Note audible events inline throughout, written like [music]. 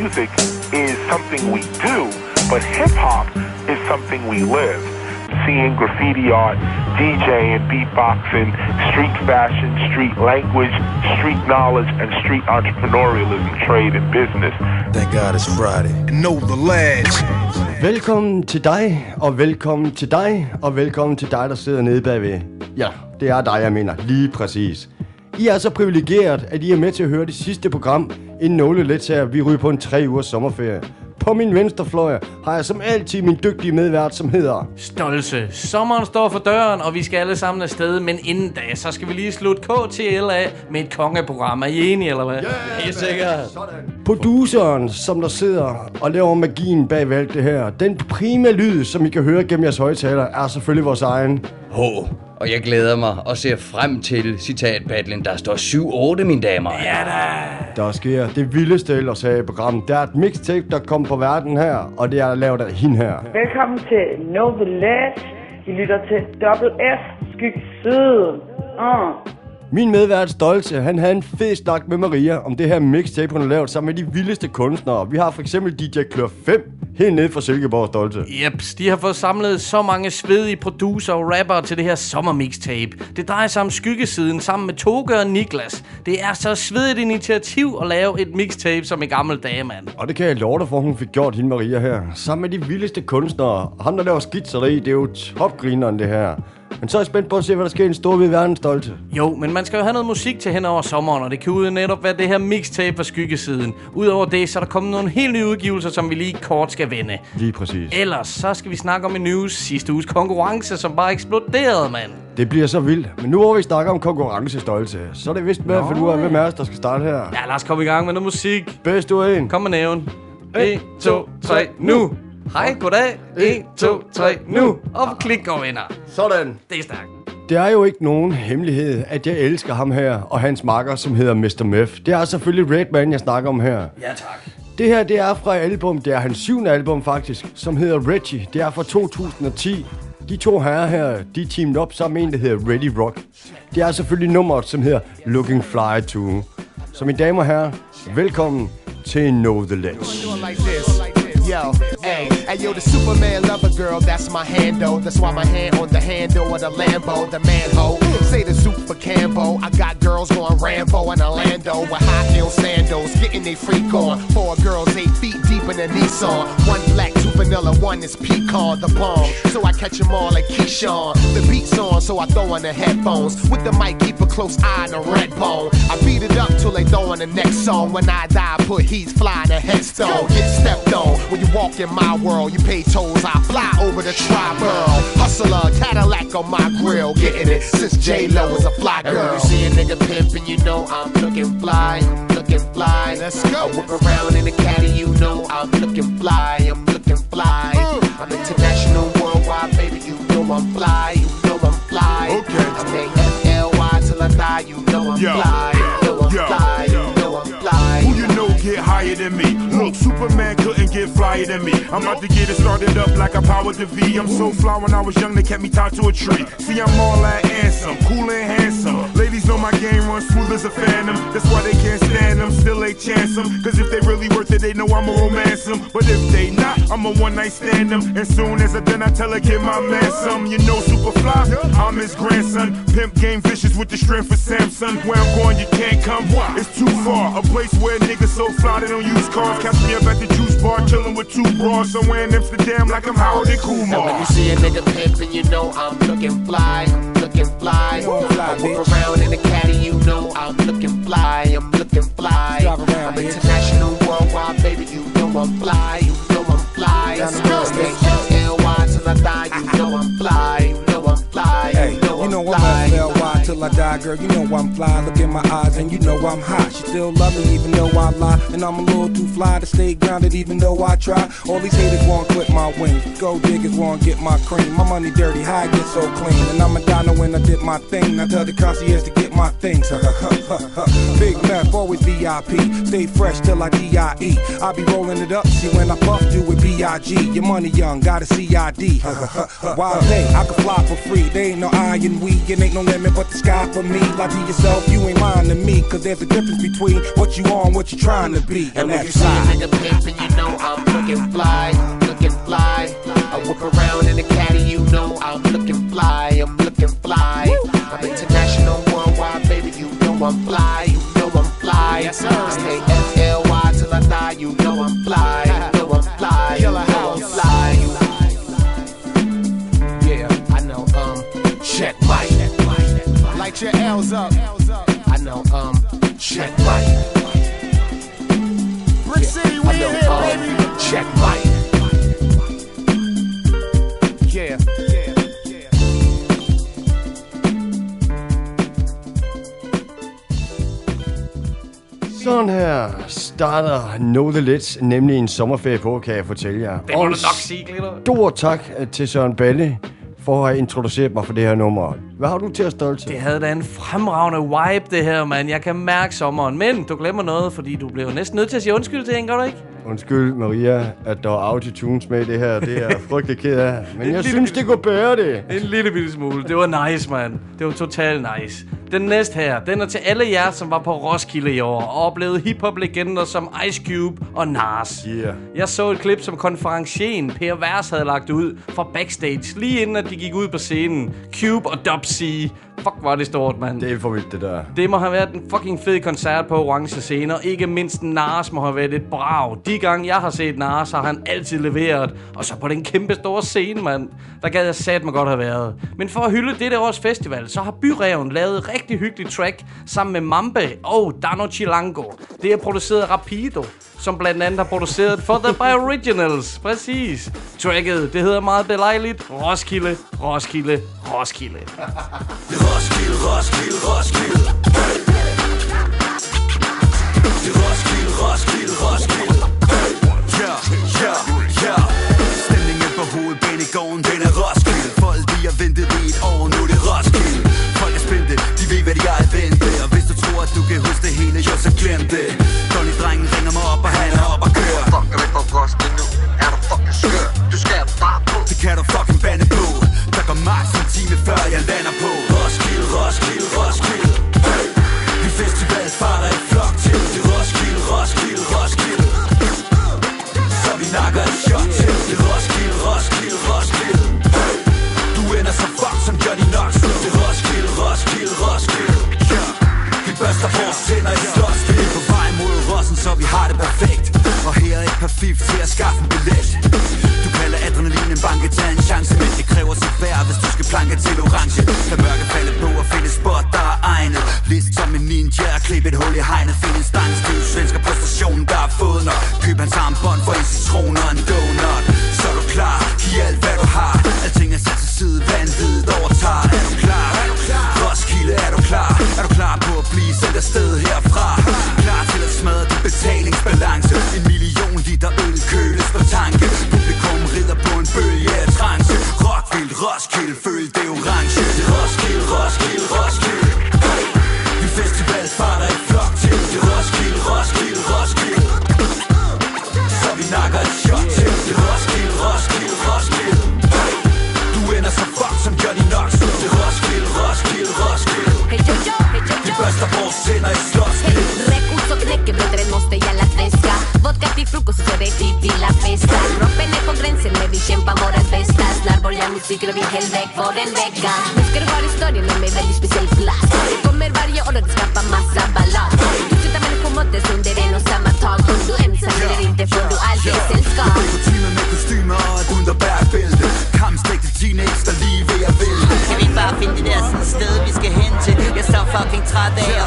music is something we do, but hip hop is something we live. Seeing graffiti art, DJing, beatboxing, street fashion, street language, street knowledge, and street entrepreneurialism, trade, and business. Thank God it's Friday. And know the lads. Velkommen til dig, og velkommen til dig, og velkommen til dig, der sidder nede bagved. Ja, det er dig, jeg mener. Lige præcis. I er så privilegeret, at I er med til at høre det sidste program, inden nogle lidt her, vi ryger på en tre ugers sommerferie. På min venstre fløj har jeg som altid min dygtige medvært, som hedder... Stolse. Sommeren står for døren, og vi skal alle sammen afsted, men inden da, så skal vi lige slutte KTL af med et kongeprogram. Er I enige, eller hvad? Yeah, Helt sikkert. Produceren, som der sidder og laver magien bag alt det her, den prime lyd, som I kan høre gennem jeres højtaler, er selvfølgelig vores egen. H. Og jeg glæder mig og ser frem til citatbattlen, der står 7-8, mine damer. Ja da. Der sker det vildeste ellers her i programmet. Der er et mixtape, der kommer på verden her, og det er lavet af hende her. Velkommen til Ledge. I lytter til Double F Skygge Syd. Uh. Min medvært Stolte, han havde en fed snak med Maria om det her mixtape, hun har lavet sammen med de vildeste kunstnere. Vi har for eksempel DJ Klør 5, helt nede fra Silkeborg Stolte. Jeps, de har fået samlet så mange svedige producer og rappere til det her sommermixtape. Det drejer sig om skyggesiden sammen med Toge og Niklas. Det er så svedigt initiativ at lave et mixtape som en gammel dage, mand. Og det kan jeg love dig for, hun fik gjort hende Maria her. Sammen med de vildeste kunstnere. Ham, der laver skitseri, det er jo topgrineren det her. Men så er jeg spændt på at se, hvad der sker i en stor ved verden stolte. Jo, men man skal jo have noget musik til hen over sommeren, og det kan jo netop være det her mixtape fra skyggesiden. Udover det, så er der kommet nogle helt nye udgivelser, som vi lige kort skal vende. Lige præcis. Ellers så skal vi snakke om en news sidste uges konkurrence, som bare eksploderede, mand. Det bliver så vildt. Men nu hvor vi snakker om konkurrencestolte, så er det vist med at finde ud af, hvem er der skal starte her. Ja, lad os komme i gang med noget musik. Bedst du en. Kom med næven. 1, 2, 3, nu! Hej, goddag. 1, 2, 3, nu! Og klik og vinder. Sådan. Det er stærkt. Det er jo ikke nogen hemmelighed, at jeg elsker ham her og hans makker, som hedder Mr. Meth. Det er selvfølgelig Redman, jeg snakker om her. Ja, tak. Det her, det er fra album, det er hans syvende album faktisk, som hedder Reggie. Det er fra 2010. De to herrer her, de er teamet op sammen med en, der hedder Ready Rock. Det er selvfølgelig nummeret, som hedder Looking Fly To. Så mine damer og herrer, velkommen til Know The Ledge. Yo, hey, hey, yo, the Superman lover girl, that's my handle. Oh. That's why my hand on the handle of the Lambo, the manhole. Say the soup for Cambo. I got girls going Rambo in Orlando with high heel sandals, getting they freak on. Four girls eight feet deep in a Nissan. One black, two vanilla, one is pecan, the bomb. So I catch them all like Keyshawn. The beat's on, so I throw on the headphones. With the mic, keep a close eye on the red bone. I beat it up till they throw on the next song. When I die, I put he's flying a headstone. Get stepped on. When you walk in my world, you pay tolls, I fly over the tri-borough. Hustler, Cadillac on my grill, getting it since J-Lo is a fly girl. Every You see a nigga pimpin', you know I'm looking fly, I'm looking fly. Let's go. I whip around in a caddy, you know I'm looking fly, I'm looking fly. Uh. I'm international, worldwide, baby, you know I'm fly, you know I'm fly. Okay. I make F-L-Y till I die, you know I'm Yo. fly, you know I'm Yo. fly, get higher than me? Look, Superman couldn't get flyer than me. I'm about to get it started up like a power to V. I'm so fly when I was young, they kept me tied to a tree. See, I'm all that handsome, cool and handsome. Ladies know my game runs smooth as a phantom. That's why they can't stand them, still they chance them. Cause if they really worth it, they know I'm a romance 'em. But if they not, I'm a one night stand them. And soon as I done, I tell her, get my man some. You know, super fly, I'm his grandson. Pimp game vicious with the strength of Samson. Where I'm going, you can't come. It's too far. A place where niggas so fly they don't use cars. Catch me up at the juice bar, chillin' with two bras somewhere in Amsterdam like I'm Howard and And when Kumar. you see a nigga pimpin', you know I'm looking fly, looking fly. I whip around in a caddy, you know I'm looking fly, I'm looking fly. I'm international, worldwide, baby, you know I'm fly, you know I'm fly. I make F-L-Y till I die, you know I'm fly, you know I'm fly, you know you I'm fly. Till I die, girl. You know I'm fly. Look in my eyes and you know I'm hot. She still love me even though I lie. And I'm a little too fly to stay grounded even though I try. All these haters want clip my wings. Go diggers want get my cream. My money dirty, how I get so clean. And I'm a dino when I did my thing. I tell the concierge to get my things. [laughs] Big meth, always VIP. Stay fresh till I D.I.E. I be rolling it up, see when I puff, do it B.I.G. Your money young, got a C.I.D. [laughs] Wild day, I can fly for free. They ain't no iron we, it ain't no limit but the sky for me. Lie to yourself, you ain't lying to me. Cause there's a difference between what you are and what you're trying to be. And And when you see a nigga pimpin', you know I'm looking fly, looking fly. I whip around in a caddy, you know I'm looking fly, I'm looking fly. I'm international, worldwide, baby, you know I'm fly, you know I'm fly. Yes, sir. Stay F-L-Y till I die, you know I'm fly, Light your L's up. I know, um, check mic. Brick City, we know, here, um, baby. check mic. Yeah, yeah. Sådan her starter Know The Let's, nemlig en sommerferie på, kan jeg fortælle jer. Det må Og du nok sige, Glitter. Stor tak til Søren Balle for at introducere introduceret mig for det her nummer. Hvad har du til at stolte? Det havde da en fremragende vibe, det her, mand. Jeg kan mærke sommeren. Men du glemmer noget, fordi du blev næsten nødt til at sige undskyld til en, gør du ikke? Undskyld, Maria, at der er autotunes med i det her. Det er jeg frygtelig ked af. Men jeg synes, det kunne bære det. En lille bitte smule. Det var nice, mand. Det var totalt nice. Den næste her, den er til alle jer, som var på Roskilde i år og oplevede hiphop-legender som Ice Cube og Nas. Yeah. Jeg så et klip, som konferencien Per Vers havde lagt ud fra backstage, lige inden at de gik ud på scenen. Cube og Dub C. Fuck, var det stort, mand. Det er for vildt, det der. Det må have været en fucking fed koncert på Orange Scene, og ikke mindst Nas må have været et brag. De gange jeg har set Nas, har han altid leveret. Og så på den kæmpe store scene, mand. Der gad jeg sat mig godt have været. Men for at hylde dette års festival, så har Byreven lavet et rigtig hyggeligt track sammen med Mambe og Dano Chilango. Det er produceret af Rapido som blandt andet har produceret for The By Originals. Præcis. Tracket, det hedder meget belejligt Roskilde, Roskilde, Roskilde. Roskilde, Roskilde, Roskilde. Roskilde, Roskilde, Roskilde. Ja, ja, ja. Stemningen på hovedbanegården, den er Roskilde. Folk, de har ventet i et år, nu er det Roskilde. Folk er spændte, de ved, hvad de har at vente. Og hvis du tror, at du kan huske det hele, jo, så glem det. Donny-drengen ringer mig op, og han er op og kører. Fuck, er væk fra Roskilde nu. Er du fucking skør? Du skal bare på. Det kan du fucking bande på. Der går max en time, før jeg lander har det perfekt. Og her er et par fif til at skaffe en billet. Du kalder adrenalin en banke, tag en chance Men det kræver sit værd, hvis du skal planke til orange Lad mørke falde er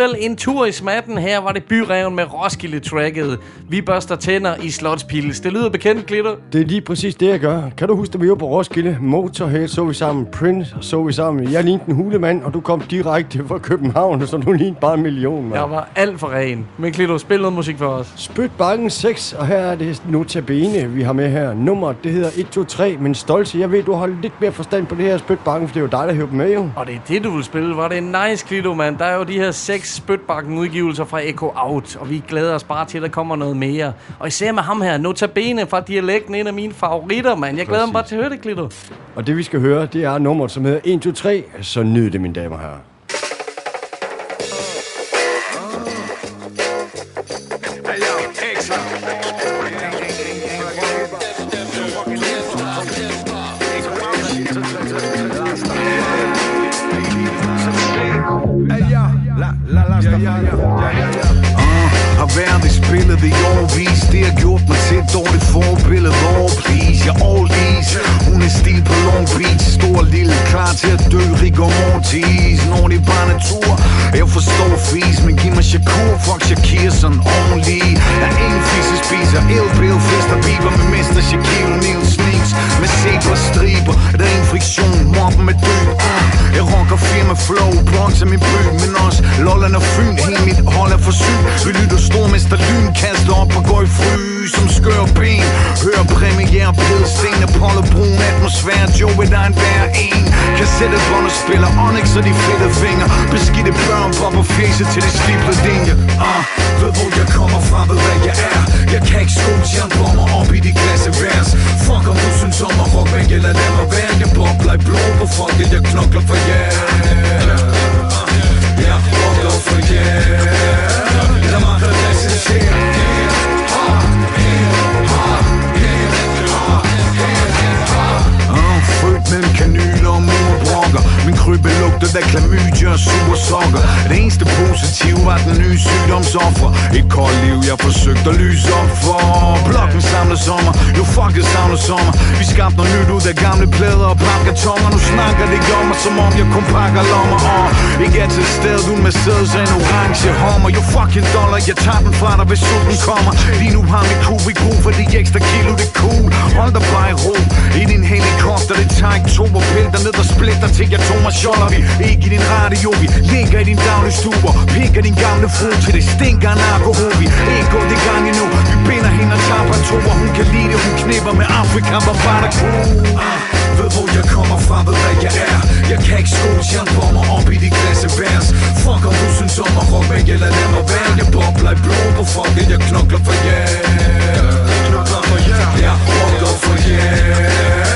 alligevel en tur i smatten. Her var det byreven med Roskilde-tracket. Vi børster tænder i Slotspils. Det lyder bekendt, Glitter. Det er lige præcis det, jeg gør. Kan du huske, da vi var på Roskilde? Motorhead så vi sammen, Prince så vi sammen. Jeg lignede en hulemand, og du kom direkte fra København, så du lignede bare en million, mand. Jeg var alt for ren. Men Glitter, spil noget musik for os. Spyt Bakken 6, og her er det Notabene, vi har med her. Nummer, det hedder 123, men Stolse, jeg ved, du har lidt mere forstand på det her Spyt Bakken, for det er jo dig, der dem med, jo. Og det er det, du vil spille. Var det en nice, Glitter, mand. Der er jo de her seks spytbakken udgivelser fra Echo Out, og vi glæder os bare til, at der kommer noget mere. Og især med ham her, Notabene fra Dialekten, en af mine favoritter, mand. Jeg glæder mig bare til at høre det, Glitter. Og det, vi skal høre, det er nummeret, som hedder 123, så nyd det, mine damer og herrer. Har lille, klar til at dø. Rigor Mortis Når det er bare natur Jeg forstår fis Men giv mig Shakur, fuck Shakir sådan ordentlig. Jeg er ingen jeg spiser Elbil, fester, biber Med Mester Shakir Neil sneaks Med zebra striber. Der er en friktion, mobben med død. Jeg rocker firma flow, Bronx er min by Men også Lolland og Fyn. Hele mit hold er for syg. Vi lytter stormester lyn Kaster op og går i fry som skør ben. Hør premiere på scene Apollo brun atmosfære Joe der en hver en. Kassette bånd og spiller Onyx og de fedte fingre Beskidte børn Bobber fjeset til de stiplede linje uh, ah, Ved hvor jeg kommer fra, ved hvad jeg er. Jeg kan ikke skole jernbomber op i de klasse værs. Fuck om du synes om at rock jeg lader lad mig være. Jeg bobler i blå på folket Jeg knokler for jer? Jeg rocker for jer. Lad mig repræsentere Ah, Eu Min krybbe lugtede af klamydia og supersokker. Det eneste positive var den nye sygdomsoffer. Et koldt liv jeg forsøgte at lyse op for. Blokken samler sommer, jo fuck det savner sommer. Vi skabte noget nyt ud af gamle plader og papkartoner Nu snakker det ikke om mig, som om jeg kun pakker lommer. Og ikke er til stede, du med sædes en orange hommer Jo fucking dollar, jeg tager den fra dig, hvis solen kommer. Lige nu har mit kubik brug for de ekstra kilo, det er cool. Hold dig bare i ro, det tager ned og splitter til jeg tog mig sjoller Vi ikke i din radio, vi ligger i din daglige stuber. Pikker din gamle fru til det stinker en Vi ikke gået i gang endnu, vi binder hende og tager på hun kan lide det, hun knipper med Afrika, hvor bare der cool ah, Ved hvor jeg kommer fra, ved hvad jeg er. Jeg kan ikke skole jeg jernbomber op i de klasse vers Fuck om du synes om at rock jeg lader lad mig være. Jeg bobler i blod på folket, jeg knokler for jer. Yeah. Knokler for jer. Yeah. Jeg rocker for jer. yeah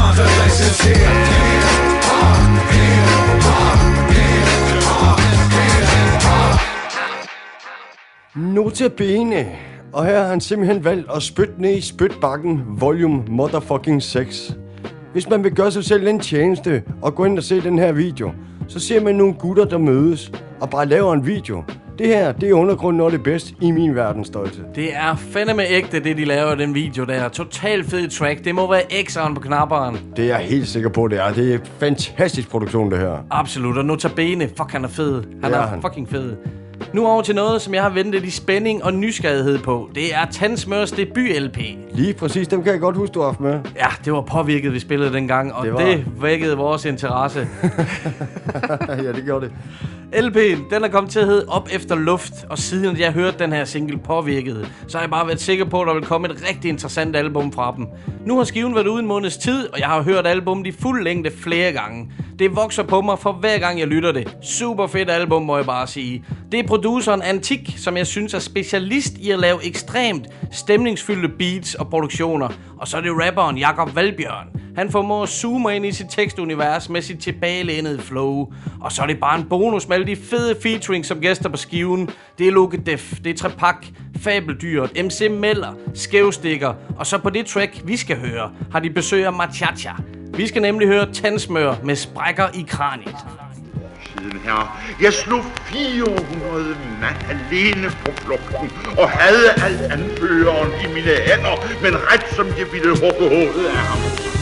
mig repræsentere Notabene. Og her har han simpelthen valgt at spytte ned i spytbakken volume motherfucking 6. Hvis man vil gøre sig selv en tjeneste og gå ind og se den her video, så ser man nogle gutter, der mødes og bare laver en video. Det her, det er undergrunden og det bedste i min verden. Det er fandeme ægte, det de laver i den video der. Total fed track. Det må være X'eren på knapperen. Det er jeg helt sikker på, det er. Det er fantastisk produktion, det her. Absolut. Og notabene, fuck han er fed. Han Det er er han. fucking fed. Nu over til noget, som jeg har ventet i spænding og nysgerrighed på. Det er Tandsmørs debut-LP. Lige præcis, dem kan jeg godt huske, du har haft med. Ja, det var påvirket, vi spillede dengang, og Det var. det vækkede vores interesse. [laughs] ja, det gjorde det. LP'en, den er kommet til at hedde Op efter luft, og siden jeg hørte den her single påvirket, så har jeg bare været sikker på, at der vil komme et rigtig interessant album fra dem. Nu har skiven været ude en måneds tid, og jeg har hørt albummet i fuld længde flere gange. Det vokser på mig for hver gang jeg lytter det. Super fedt album, må jeg bare sige. Det er produceren Antik, som jeg synes er specialist i at lave ekstremt stemningsfyldte beats og produktioner. Og så er det rapperen Jakob Valbjørn. Han formår at zoome ind i sit tekstunivers med sit tilbagelænede flow. Og så er det bare en bonus med alle de fede featuring som gæster på skiven. Det er Loke Def, det er Trepak, Fabeldyret, MC Meller, Skævstikker. Og så på det track, vi skal høre, har de besøg af Machacha. Vi skal nemlig høre Tandsmør med sprækker i kraniet siden her. Jeg slog 400 mand alene på flugten, og havde alt anføreren i mine hænder, men ret som jeg ville hugge hovedet af ham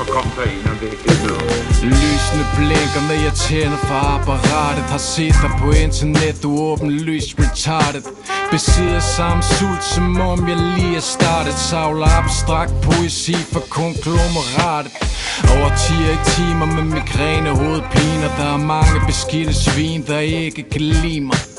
så kom der en og vækkede med. Lysene blinker, når jeg tænder for apparatet Har set dig på internet, du åbenlyst retarded. Besidder samme sult, som om jeg lige er startet. Savler abstrakt poesi for konglomeratet Over 10 i timer med migræne hovedpiner. Der er mange beskidte svin, der ikke kan lide mig.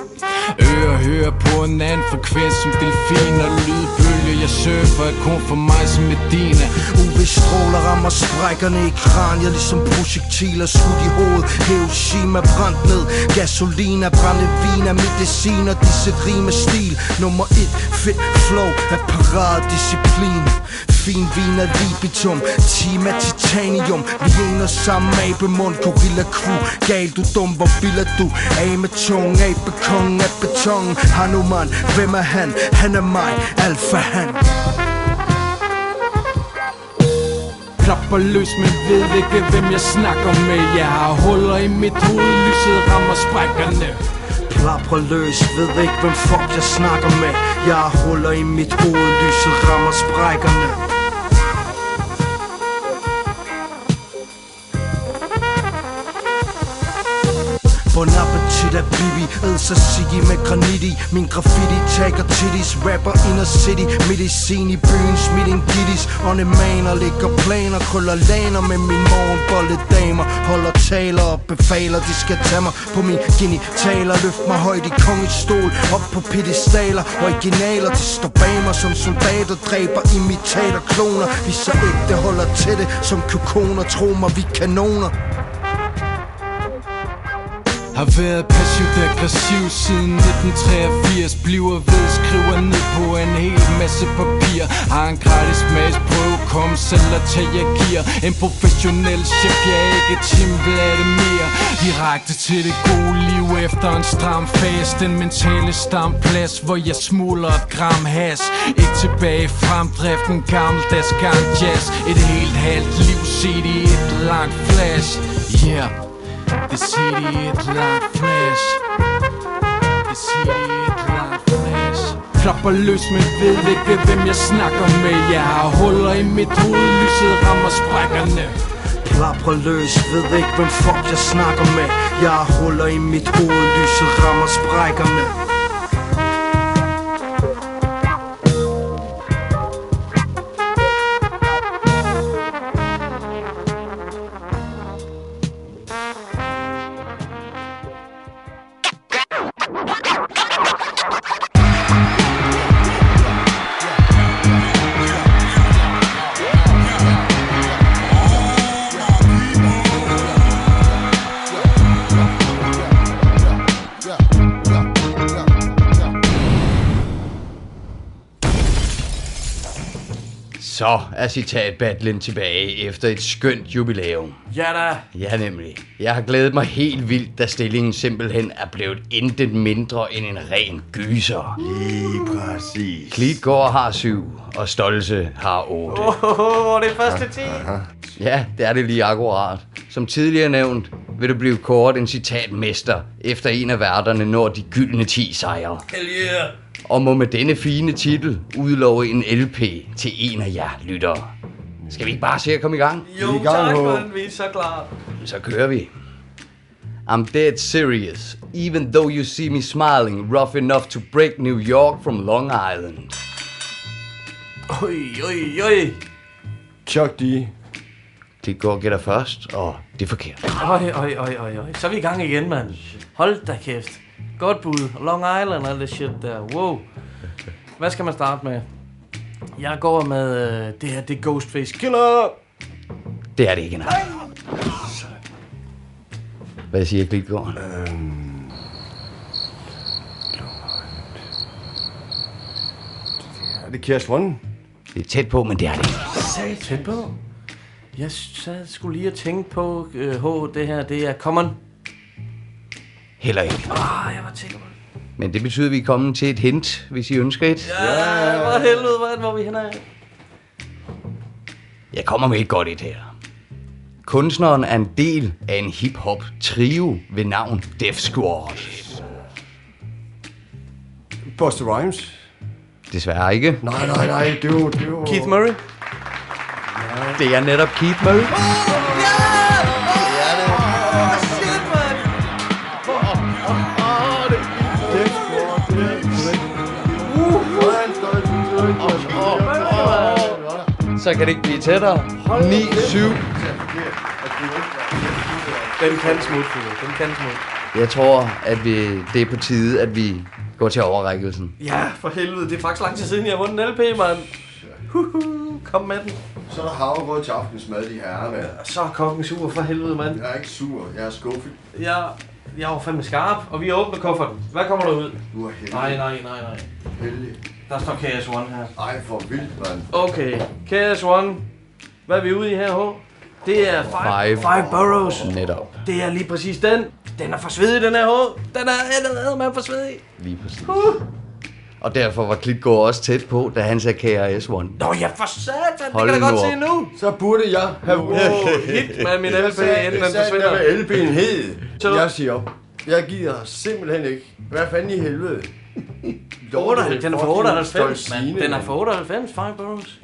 Ører hører på en anden frekvens som delfiner. Lydbølger, jeg surfer er kun for mig som Medina UV-stråler rammer sprækkerne i kranier Ligesom projektiler skudt i hovedet. Hiroshima brændt ned. Gasolina, brændevin er medicin Og disse rime stil. Nummer et, fedt flow er paradisciplin Fin vin er libitum. Team er titanium. Vi er en og samme abemund Gorilla crew. Gal du dum, hvor bilder du. Af med tung, abekong af beton Hanuman, hvem er han? Han er mig, alfa han. Klapper løs, men ved ikke hvem jeg snakker med. Jeg har huller i mit hoved, lyset rammer sprækkerne. Plapper løs, ved ikke hvem fuck jeg snakker med. Jeg har huller i mit hoved, lyset rammer sprækkerne Bon appetit af Bibi Ed sigi med granit i Min graffiti tager titties. Rapper inner city Medicin i byen Smidt en gittis Ånde maner Ligger planer Krøller laner med min morgenbolle damer Holder taler og befaler De skal tage mig på min genitaler Løft mig højt i kongens stol Op på pedestaler Originaler De står bag mig som soldater Dræber imitater kloner. Vi så ægte holder til det Som kokoner Tro mig vi kanoner. Har været passivt aggressiv siden 1983 Bliver ved, skriver ned på en hel masse papir. Har en gratis smagsprøve, kom selv og tag jeg gear. En professionel chef, jeg er ikke Tim Vladimir Direkte til det gode liv efter en stram fast Den mentale stamplads, hvor jeg smuler et gram has. Ikke tilbage i fremdriften, gammeldags gang jazz. Et helt halvt liv set i et langt flash. Yeah det city et flash. Det city et langt flash. Klapper løs, men ved ikke hvem jeg snakker med. Jeg har huller i mit hoved, lyset rammer sprækkerne. Klapper løs, ved ikke hvem fuck jeg snakker med. Jeg har huller i mit hoved, lyset rammer sprækkerne. Er citatbattlen tilbage efter et skønt jubilæum. Ja da. Ja, nemlig. Jeg har glædet mig helt vildt, da stillingen simpelthen er blevet intet mindre end en ren gyser. Lige præcis. Klitgaard har syv, og Stolse har otte. Åh, oh, oh, det er første ti. Ja, det er det lige akkurat. Som tidligere nævnt, vil du blive kåret en citatmester, efter en af værterne når de gyldne 10 sejre. Hell yeah. Og må med denne fine titel udlove en LP til en af jer lyttere. Skal vi ikke bare se at komme i gang? Jo, tak, man. Vi er så klar. Så kører vi. I'm dead serious, even though you see me smiling, rough enough to break New York from Long Island. Oj, oj, oj. Chuck D. Det går gætter først, og det er forkert. Oj, oj, oj, oj, oj. Så er vi i gang igen, mand. Hold da kæft. Godt bud. Long Island og det shit der. Wow. Hvad skal man starte med? Jeg går med øh, det her, det er Ghostface Killer. Det er det ikke, nej. Hvad siger Klitgaard? Øhm, er det Cash One? Det er tæt på, men det er det ikke. Tæt på. Jeg sad skulle lige og tænke på, øh, H, det her, det er Common. Heller ikke. Ah, jeg var det. Men det betyder, at vi er kommet til et hint, hvis I ønsker et. Ja, hvor helvede, hvor, hvor er vi henne af? Jeg kommer med et godt et her. Kunstneren er en del af en hip-hop trio ved navn Def Squad. Buster Rhymes? Desværre ikke. Nej, nej, nej, det er jo... Det er jo... Keith Murray? Det er netop Keith Murray. Så kan det ikke blive tættere. 9-7. Den kan smutte. Den kan smutte. Jeg tror, at vi, det er på tide, at vi går til overrækkelsen. Ja, for helvede. Det er faktisk lang tid siden, jeg har vundet en LP, mand. Huhu, kom med den. Så er der havregrød til aftensmad, de herrer med. Så er kokken sur for helvede, mand. Jeg er ikke sur, jeg er skuffet. Jeg, jeg var fandme skarp, og vi åbner kufferten. Hvad kommer der ud? Du er heldig. Nej, nej, nej, nej. Heldig. Der står KS1 her. Ej, for vildt, mand. Okay, KS1. Hvad er vi ude i her, H? Det er Five, Five. five Boroughs. Netop. Det er lige præcis den. Den er for svedig, den her H. Den er allerede med for svedig. Lige præcis. Og derfor var Klitgaard også tæt på, da han sagde KRS-One. Nå ja, for satan. Det Hold kan jeg godt op. se nu. Så burde jeg have Wow, hit med min [laughs] Jeg LP, inden jeg den forsvinder. den der LP'en hed. Så- Jeg siger op. Jeg gider simpelthen ikke. Hvad fanden i helvede? 98, den er for 98, Dolcine, man. Den er mand. for 98, Five Boroughs.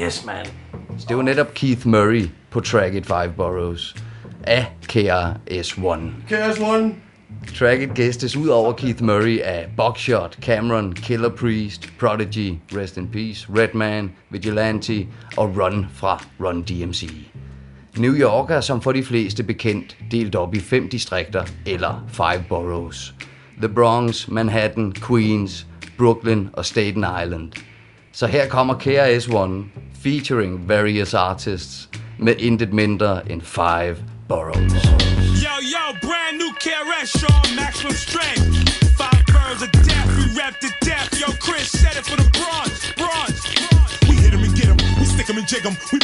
Yes, man. Så det var netop Keith Murray på tracket Five Boroughs af KRS-One. KS1. Tracket gæstes ud over Keith Murray af Buckshot, Cameron, Killer Priest, Prodigy, Rest in Peace, Redman, Vigilante og Run fra Run DMC. New York er som for de fleste bekendt delt op i fem distrikter eller five boroughs. The Bronx, Manhattan, Queens, Brooklyn og Staten Island. Så her kommer KRS-One featuring various artists med intet mindre end five boroughs. Yo, yo, brand new KRS maximum strength. Five of death, we rep to death. Yo, Chris it for the. We hit 'em and get 'em, we stick 'em and jig 'em, we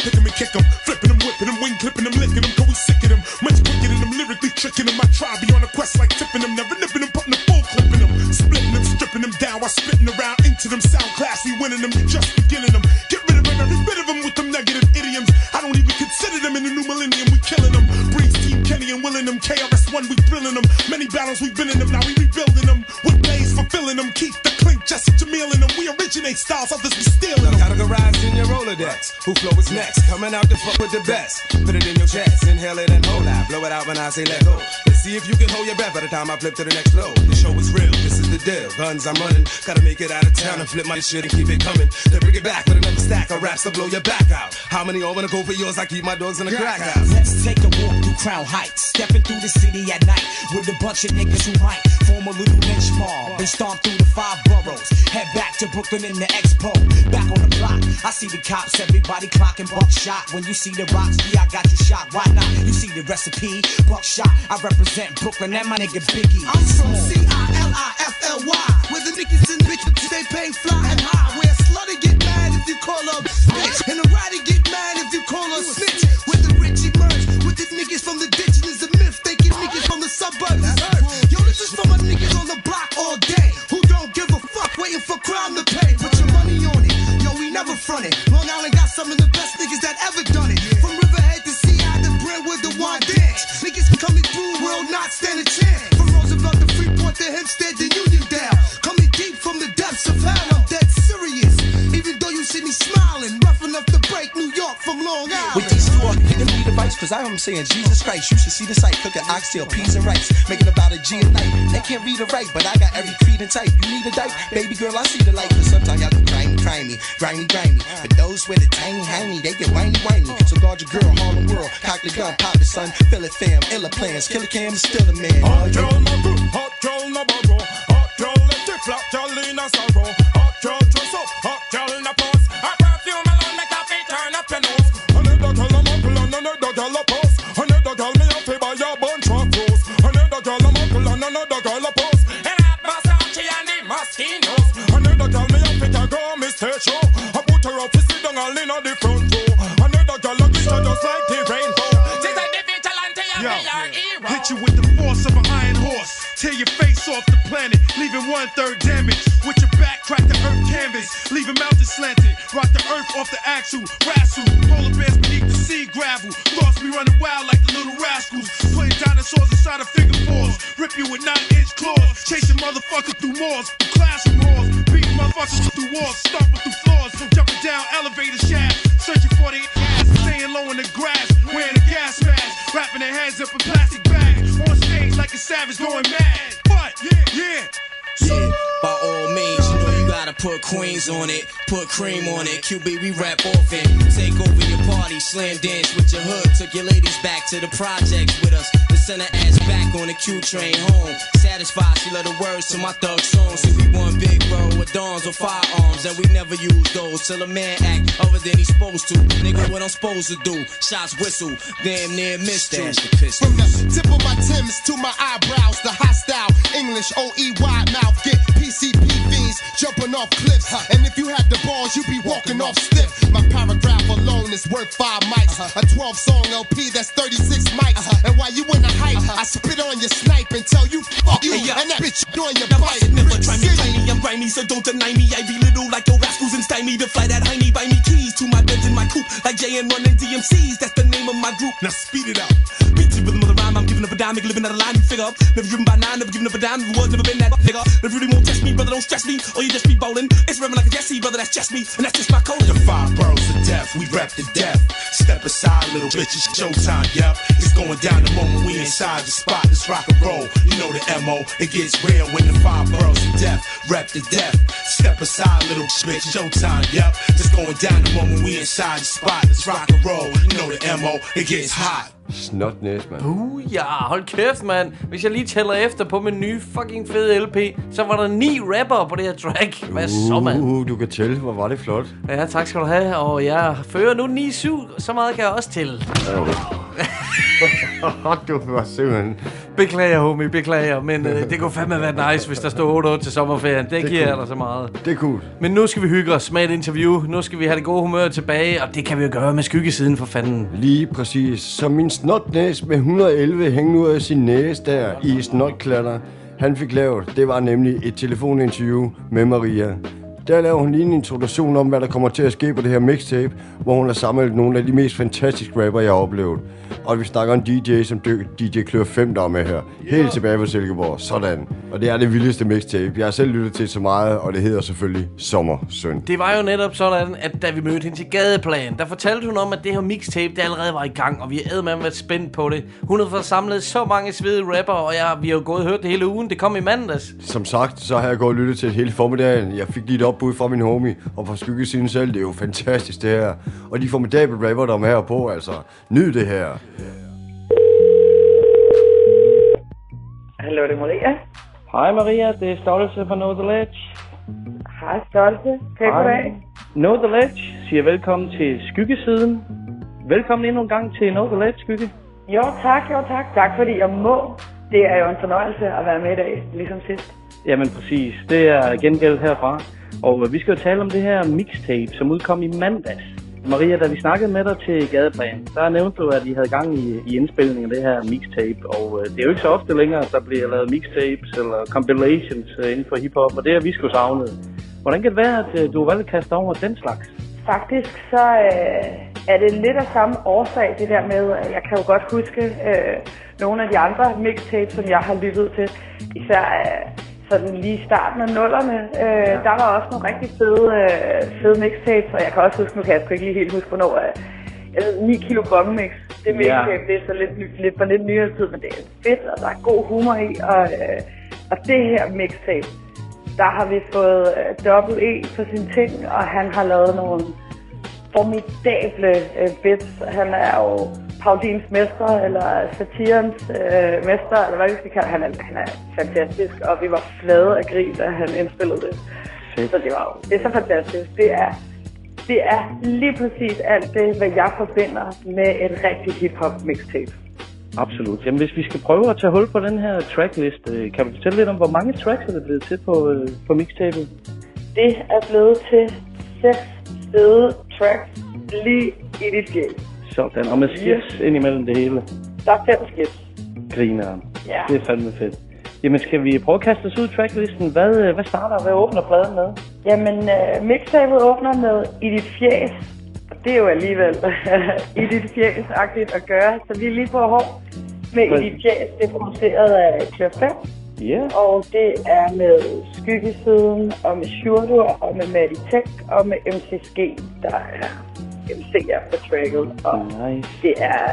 Coming out to fuck with the best. Put it in your chest, inhale it and hold out. Blow it out when I say let go. Let's see if you can hold your breath by the time I flip to the next flow. The show is real, this is the deal. Guns I'm running, gotta make it out of town and flip my shit and keep it coming. Then bring it back with another stack of raps to blow your back out. How many all wanna go for yours? I keep my dogs in the crack house. Let's take a walk through Crown Heights. Stepping through the city at night with a bunch of niggas who might form a little lynch mob and stomp through the five boroughs. Head back to Brooklyn in the Expo. Back on the block, I see the cops, everybody clocking buckshot. When you see the rocks, yeah, I got you shot. Why not? You see the recipe, buckshot. I represent Brooklyn and my nigga Biggie. I'm from C-I-L-I-F-L-Y Where the niggas and bitches, they pay fly and high Where a slutty get mad if you call her bitch And a rider get mad if you call her snitch Where the rich emerge with the niggas from the ditch And it's a myth, they get niggas from the suburbs is fronted Long Island got some of the best niggas that ever done it. From Riverhead to Sea to Brentwood to One Dance Niggas coming through, will not stand a chance. From Roosevelt to Freeport to Hempstead to Uniondale. Coming deep from the depths of hell, I'm dead serious. Even though you see me smiling Rough enough to break New York from Long Island With these two, giving me the vice, cause I'm saying, Jesus Christ, you should see the sight. Cooking oxtail, peas, and rice, making about a G a night. They can't read or write, but I got every creed and type. You need a dyke, baby girl, I see the light. But sometimes y'all can grimy, grimy, grimy, grimy. But those with a tiny, tiny, they get whiny, whiny. So guard your girl, Harlem World, cock the gun, pop it, son, fill it, fam, illa plans, killer cam is still a man. Hot girl no good, hot girl no borrow. Hot girl let it flop, in a sorrow. one third damage. With your back crack the earth canvas, leaving mountains slanted. Rock the earth off the axle, wrestle. Polar bears beneath the sea gravel. Lost me running wild like the little rascals. Putting dinosaurs inside of figure fours. Rip you with nine inch claws. Chasing motherfuckers through malls, through classroom halls. Beating motherfuckers through walls, stomping through floors. Jumping down elevator shafts, searching for the ass. Staying low in the grass, wearing a gas mask. Wrapping their hands up in plastic bags. On stage like a savage going mad. But, yeah, yeah. Yeah, by all means, you know you gotta put Queens on it, put cream on it. QB, we rap often. Take over your party, slam dance with your hood. Took your ladies back to the projects with us. The send her ass back on the Q train home. Satisfied, she love the words to my thug song. See, we one big world with dawns or firearms, and we never use those till a man act other than he's supposed to. Nigga, what I'm supposed to do? Shots whistle, damn near missed. From the tip of my Timbs to my eyebrows, the hostile English OE wide mouth off cliffs. And if you had the balls, you'd be walking off stiff. My paragraph alone is worth five mics. Uh-huh. A 12 song LP that's 36 mics. Uh-huh. And while you in the hype, uh-huh. I spit on your snipe and tell you fuck you. And that bitch on your bite. Never try me, try me, I'm grimy, so don't deny me. I be little like your rascals and stymie to fly that hiney. Buy me keys to my Benz and my coupe, like JN running DMCs. That's the name of my group. Now speed it up. Beat you rhythm of the rhyme, I'm giving up a dime, living out of line, you figure up. Never driven by nine, never giving up a dime, never was, never been that nigga. If really won't test me, brother, don't stress me, or you just be bowling. It's rhythm like a Jesse, brother, that's just me, and that's just my code. The five boroughs of death, we rep the death. Step aside, little bitch, it's showtime, yep. It's going down the moment we inside the spot. Let's rock and roll. You know the MO, it gets real when the five boroughs of death rep the death. Step aside, little bitch, showtime, yep. It's going down the moment we inside the spot. Let's rock and roll. You know the MO, it gets hot. Snotnæs, mand. Uh, ja, hold kæft, mand. Hvis jeg lige tæller efter på min nye fucking fede LP, så var der ni rapper på det her track. Hvad så, mand? Uh, du kan tælle. Hvor var det flot. Ja, tak skal du have. Og jeg fører nu 9-7. Så meget kan jeg også til. [laughs] du var simpelthen... Beklager, homie, beklager. Men øh, det kunne fandme være nice, hvis der stod 8-8 til sommerferien. Det, det giver jeg kunne- dig så meget. Det er cool. Men nu skal vi hygge os med et interview. Nu skal vi have det gode humør tilbage, og det kan vi jo gøre med skyggesiden for fanden. Lige præcis. Så min snotnæs med 111 hængende ud af sin næse der i snotklatter, han fik lavet, det var nemlig et telefoninterview med Maria. Der laver hun lige en introduktion om, hvad der kommer til at ske på det her mixtape, hvor hun har samlet nogle af de mest fantastiske rapper, jeg har oplevet. Og vi snakker om DJ, som DJ Klør 5, der er med her. Helt tilbage fra Silkeborg. Sådan. Og det er det vildeste mixtape. Jeg har selv lyttet til så meget, og det hedder selvfølgelig Sommersøn. Det var jo netop sådan, at da vi mødte hende til gadeplan, der fortalte hun om, at det her mixtape, det allerede var i gang, og vi havde med været spændt på det. Hun havde fået samlet så mange svede rapper, og jeg, vi har jo gået og hørt det hele ugen. Det kom i mandags. Som sagt, så har jeg gået og lyttet til det hele formiddagen. Jeg fik lige et opbud fra min homie, og fra skyggesiden selv. Det er jo fantastisk, det her. Og de formidable rapper, der er her på, altså. Nyd det her. Hallo, det er Maria. Hej Maria, det er Stolte fra Know The Ledge. Hej, Stolte. Pæk goddag. Know The Ledge siger velkommen til Skyggesiden. Velkommen endnu en gang til Know The Ledge, Skygge. Jo, tak, jo, tak. Tak, fordi jeg må. Det er jo en fornøjelse at være med i dag, ligesom sidst. Jamen præcis, det er gengæld herfra. Og vi skal jo tale om det her mixtape, som udkom i mandags. Maria, da vi snakkede med dig til Gadeplan, der nævnte du, at I havde gang i, i indspilningen af det her mixtape. Og øh, det er jo ikke så ofte længere, at der bliver lavet mixtapes eller compilations øh, inden for hiphop, og det har vi sgu savnet. Hvordan kan det være, at øh, du har valgt at kaste over den slags? Faktisk så øh, er det lidt af samme årsag, det der med, at jeg kan jo godt huske øh, nogle af de andre mixtapes, som jeg har lyttet til. Især øh, sådan lige starten af nullerne. Øh, der var også nogle rigtig fede, øh, fede mixtapes, og jeg kan også huske, nu kan jeg sgu ikke lige helt huske, hvornår øh, jeg ved, 9 kilo bombemix. Det mixtape, det er så lidt, lidt for lidt nyere tid, men det er fedt, og der er god humor i. Og, øh, og det her mixtape, der har vi fået øh, Double E på sine ting, og han har lavet nogle formidable øh, bits. Han er jo Paudins mester, eller satirens øh, mester, eller hvad vi skal kalde han er, han er fantastisk, og vi var flade af grin, da han indspillede det. Så det var jo, det er så fantastisk. Det er, det er lige præcis alt det, hvad jeg forbinder med et rigtig hip-hop mixtape. Absolut. Jamen hvis vi skal prøve at tage hul på den her tracklist, øh, kan du fortælle lidt om, hvor mange tracks er det blevet til på, øh, på mixtapet? Det er blevet til seks fede tracks lige i dit game. Sådan, og med skips ind imellem det hele. Der er fem skips. Grineren. Ja. Det er fandme fedt. Jamen skal vi prøve at kaste os ud i tracklisten? Hvad, øh, hvad starter, hvad åbner pladen med? Jamen, uh, mixtapet åbner med I dit fjes. Og det er jo alligevel [laughs] I dit fjes-agtigt at gøre, så vi er lige på hår med I dit fjes. Det er produceret af Klør 5. Ja. Og det er med Skyggesiden, og med Shurdur, og med Matty Tech, og med MCSG, der er MC'er på tracket. Og nice. det er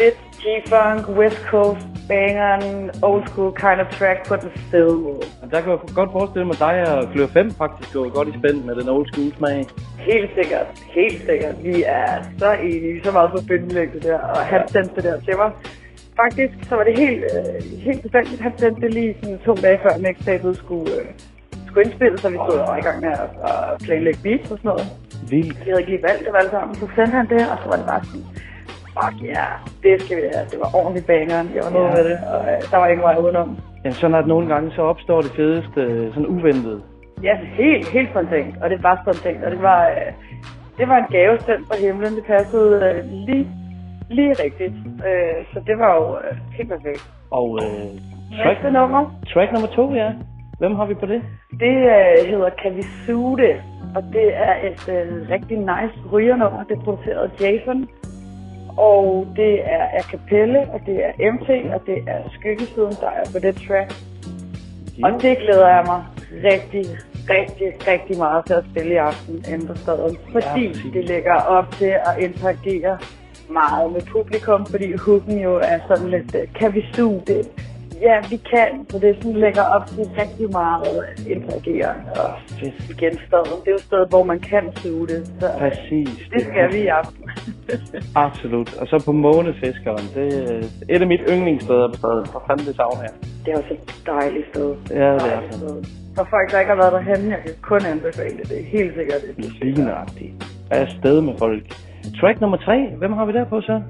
lidt G-funk, West Coast, bangeren, old school kind of track på den fede måde. Der kan jeg godt forestille mig, dig og Klør 5 faktisk går godt i spænd med den old school smag. Helt sikkert, helt sikkert. Vi er så enige, så meget på bindelægget der, og han sendte det der til mig. Faktisk så var det helt, øh, helt tilfældigt, han sendte det lige sådan to dage før mixtapet skulle, øh, skulle indspilles, så vi stod og var i gang med at, at planlægge beats og sådan noget. Vildt. Vi havde ikke lige valgt det alle sammen, så sendte han det, og så var det bare sådan, fuck ja, yeah, det skal vi have. Det var ordentligt bangeren, jeg var noget Ja. med det, og øh, der var ingen vej udenom. Ja, sådan at nogle gange så opstår det fedeste øh, sådan uventet. Ja, helt, helt spontant, og det var spontant, og det var, øh, det var en gave sendt fra himlen, det passede øh, lige, lige rigtigt. Øh, så det var jo øh, helt perfekt. Og øh, track, Næste nummer, track nummer to, ja. Hvem har vi på det? det øh, hedder Kavisude, og det er et øh, rigtig nice rygernummer. Det er produceret af Jason, og det er a cappella, og det er MT, og det er Skyggesiden, der er på det track. Og det glæder jeg mig rigtig, rigtig, rigtig meget til at spille i aften inde på staden. Fordi præcis. det lægger op til at interagere meget med publikum, fordi hooken jo er sådan lidt, øh, kan vi suge det? Ja, vi kan, så det sådan lægger op til rigtig meget interagere. Og igen staden, det er jo et sted, hvor man kan suge det. Så Præcis. det skal vi i aften. [laughs] Absolut. Og så på Månefiskeren. Det er et af mit yndlingssteder på stedet. For fanden det savn her. Det er jo så et dejligt sted. Ja, det er sted. For folk, der ikke har været derhenne, jeg kan kun anbefale det. Det er helt sikkert et Ligneragtigt. Er afsted med folk. Track nummer tre. Hvem har vi der på så?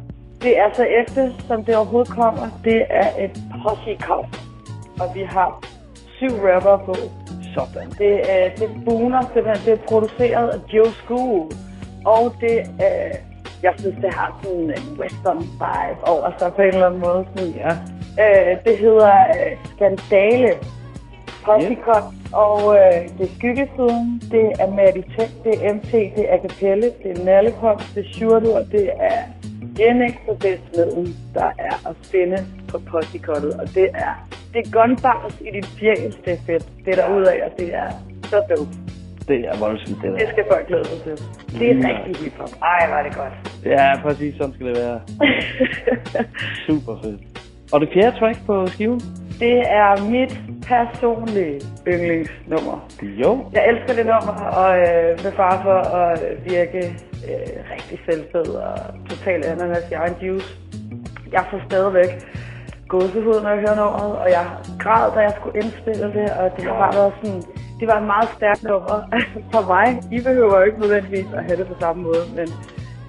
Det er så efter, som det overhovedet kommer. Det er et posse. Og vi har syv rapper på. Sådan. Det, er, det buner simpelthen. Det er produceret af Joe School. Og det er, jeg synes, det har sådan en western vibe over sig på en eller anden måde. Sådan, ja. øh, det hedder øh, Skandale. Possikot, og øh, det er Skyggesiden, det er Maddie Tech, det er MT, det er Acapelle, det er Nallekop, det er Shurdur, det er Det Smeden, der er at finde på Possikottet, og det er, det er gunbars i dit fjæs, det er fedt. Det er derudaf, og det er så dope. Det er voldsomt, det Det der. skal folk glæde sig til. Det er Ja. rigtig hiphop. Ej, var det godt. Ja, præcis. Sådan skal det være. [laughs] Super fedt. Og det fjerde track på skiven? Det er mit personlige yndlingsnummer. Jo. Jeg elsker det nummer, og øh, med far for at virke øh, rigtig selvfed og totalt ananas i egen juice. Jeg får stadigvæk gåsehud, når jeg hører nummeret, og jeg græd, da jeg skulle indspille det, og det har bare været sådan, det var et meget stærkt nummer [laughs] for mig. I behøver jo ikke nødvendigvis at have det på samme måde, men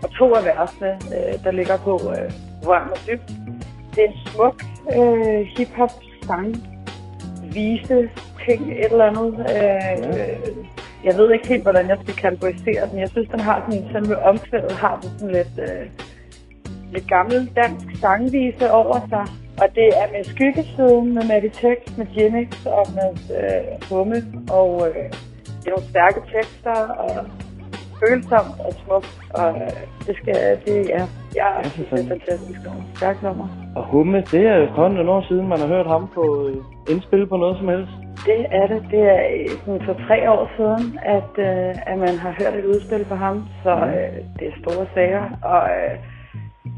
og to af versene, øh, der ligger på øh, Rør mig dybt. Det er en smuk øh, hip-hop sang, vise ting, et eller andet. Øh, jeg ved ikke helt, hvordan jeg skal kategorisere den. Jeg synes, den har sådan, selve omkvædet har den sådan lidt, øh, lidt gammel dansk sangvise over sig. Og det er med skyggesiden, med Meditex, med Genix og med øh, Humme. Og øh, det er nogle stærke tekster og følsomt og smukt. Og øh, det skal, det er, jeg synes, det er fantastisk nummer. Stærkt nummer. Og Humme, det er efterhånden nogle år siden, man har hørt ham på øh, indspil på noget som helst. Det er det. Det er øh, sådan for tre år siden, at, øh, at man har hørt et udspil på ham. Så øh, det er store sager, og øh,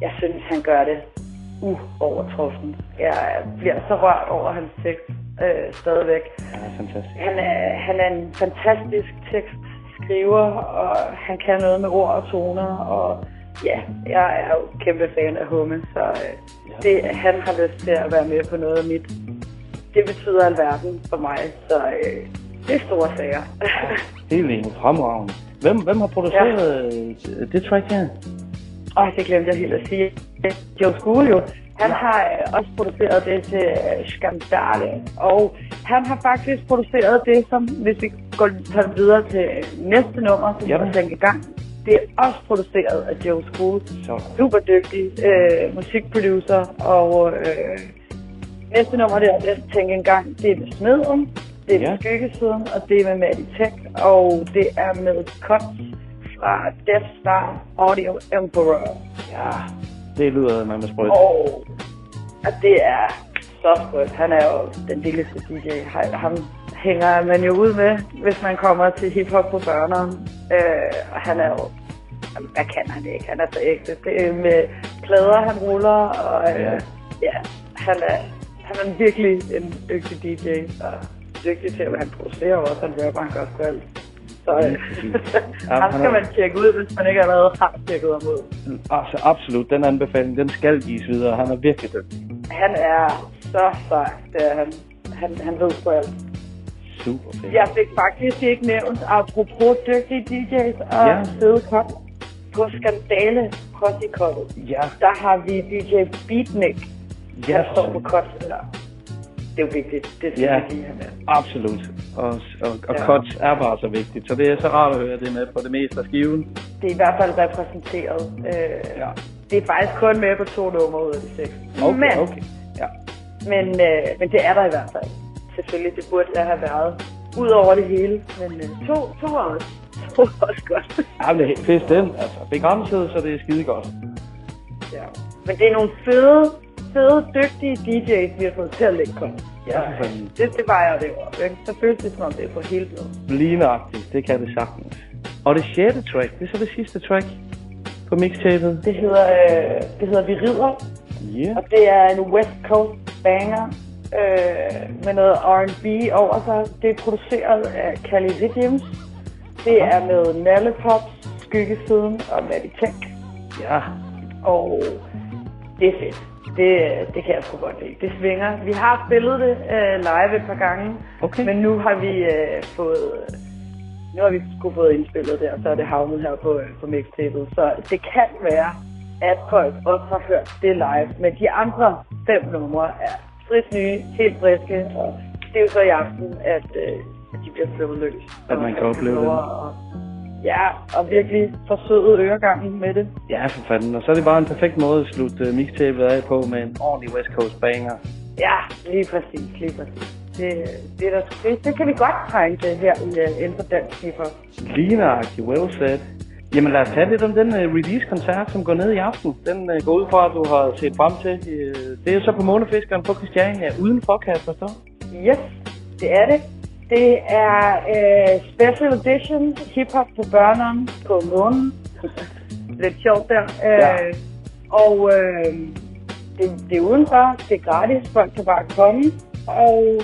jeg synes, han gør det uovertruffen. Jeg bliver så rørt over hans tekst øh, stadigvæk. Ja, fantastisk. Han er, han er en fantastisk tekstskriver, og han kan noget med ord og toner, og ja, jeg er jo kæmpe fan af Humme, så øh, det, han har lyst til at være med på noget af mit. Det betyder alverden for mig, så øh, det er store sager. [laughs] Helt enig. Fremragende. Hvem, hvem har produceret ja. det track her? Åh, det glemte jeg helt at sige. Joe School jo. Han har øh, også produceret det til øh, Skandale, og han har faktisk produceret det, som hvis vi går tager videre til næste nummer, som Jamen. jeg tænke i gang. Det er også produceret af Joe School. Så. Super dygtig øh, musikproducer, og øh, næste nummer, det er Let's Tænke en gang, det er med Smeden, det er Ja. med Skyggesiden, og det er med Maddie Tech, og det er med Cuts fra Death Star Audio Emperor. Ja, det lyder med sprøjt. Og at det er så sprødt. Han er jo den vildeste DJ. Han- Ham hænger man jo ud med, hvis man kommer til hiphop på børneren. Øh, og han er jo... Jamen, Hvad kan han ikke? Han er så ægte. Det er med plader, han ruller, og øh, Ja. han er, han er virkelig en dygtig DJ, og dygtig til, at han producerer også, han rapper, han gør alt. Så øh, [laughs] ham skal man tjekke ud, hvis man ikke allerede har tjekket ham ud. Altså, absolut. Den anbefaling, den skal gives videre. Han er virkelig dygtig. Han er så sej, det er han. Han, han ved sgu alt. Super fedt. Jeg fik faktisk ikke nævnt, apropos dygtige DJ's og Ja. fede cut, på Skandale Posse Ja. Der har vi DJ Beatnik. Ja, Han står på cut der. Det er jo vigtigt. Det skal Ja. lige have med. Absolut. Og, og, og Ja. cuts er bare så vigtigt. Så det er så rart at høre det med på det meste af skiven. Det er i hvert fald repræsenteret. Øh, Ja. Det er faktisk kun med på to numre ud af de seks. Okay, men, okay. Ja. men, øh, men det er der i hvert fald. Selvfølgelig, det burde der have været. Ud over det hele. Men øh, to, to er også, [laughs] to er også godt. Ja, men det er fedt den. Altså, begrænset, så det er skide godt. Ja. Men det er nogle fede, fede, dygtige DJ's, vi har fået til at lægge på. Ja, fanden. Det, det vejer det op, ikke? Så føles det som om det er på hele tiden. Lige nøjagtigt. Det kan det sagtens. Og det sjette track, det er så det sidste track på mixtapet. Det hedder, øh, det hedder Vi Rider, Yeah. og det er en West Coast banger øh, med noget R&B over sig. Det er produceret af Cali Ridims. Det er med Nalle Pops, Skyggesiden og Maddie Tank. Ja. Og det er fedt. Det, det kan jeg sgu godt lide. Det svinger. Vi har spillet det øh, live et par gange, okay. men nu har vi øh, fået nu har vi sgu fået indspillet det, og så er det havnet her på, øh, på mixtapet. Så det kan være, at folk også har hørt det live, men de andre fem numre er frit nye, helt friske, og det er jo så i aften, at, øh, at de bliver sluppet løs. At man kan Og opleve det. at- Ja, og virkelig forsøget øregangen med det. Ja, for fanden. Og så er det bare en perfekt måde at slutte uh, mixtapet af på med en ordentlig West Coast banger. Ja, lige præcis, lige præcis. Det, det, er der, det, det kan vi godt trænge til her i, inden for dansk hiphop. Lige nøjagtigt, well said. Jamen lad os tale lidt om den uh, release-koncert, som går ned i aften. Den uh, går ud fra, at du har set frem til. Uh, det er så på Månefiskeren på Christiania, udenfor, kan jeg forstå. Yes, det er det. Det er uh, special edition hiphop på børnene på månen. Lidt sjovt der. Ja. Uh, og uh, det, det er udenfor, det er gratis, folk kan bare komme. Og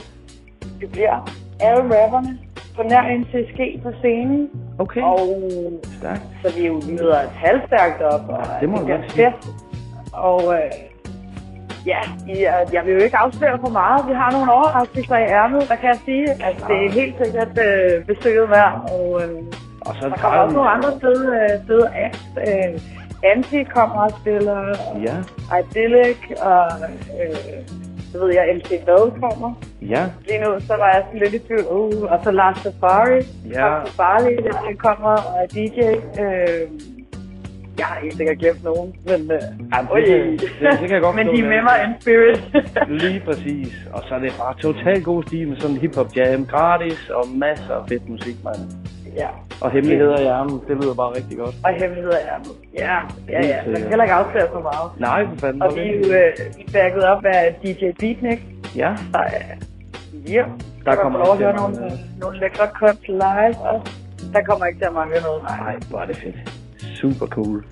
det bliver alle rapperne på nær NCSG på scenen. Okay. Og Stærkt. så vi jo møder et halvstærkt op, og det må du bliver sige. fedt. Og øh, ja, jeg, jeg vil jo ikke afsløre for meget. Vi har nogle overraskelser i ærmet, der kan jeg sige. Altså, det er helt sikkert øh, besøget værd. Og, øh, og så der kommer også nogle andre fede, øh, fede acts. Øh, Anti kommer og spiller, og Ja. Idyllic, og øh, så ved jeg, MC Low kommer. Ja. Lige nu, så var jeg sådan lidt i tvivl. Uh, og så Lars Safari. Ja. Lars Safari, der kommer og DJ. Øh, jeg har helt sikkert glemt nogen, men... Øh, Jamen, det kan- det- det kan jeg godt [laughs] men de er med mig in spirit. [laughs] Lige præcis. Og så er det bare totalt god stil med sådan en hip-hop jam. Gratis og masser af fedt musik, mand. ja. Og hemmeligheder i ærmen, det lyder bare rigtig godt. Og hemmeligheder er med. Ja, ja, ja. Man kan heller ikke afsløre for meget. Nej, for fanden. Og vi er jo øh, backet op af DJ Beatnik. Ja. Så øh, ja, Der der kommer lov at høre nogle, nogle lækre cuts live. Og der kommer ikke til at mangle noget. Nej, hvor er det fedt. Super cool.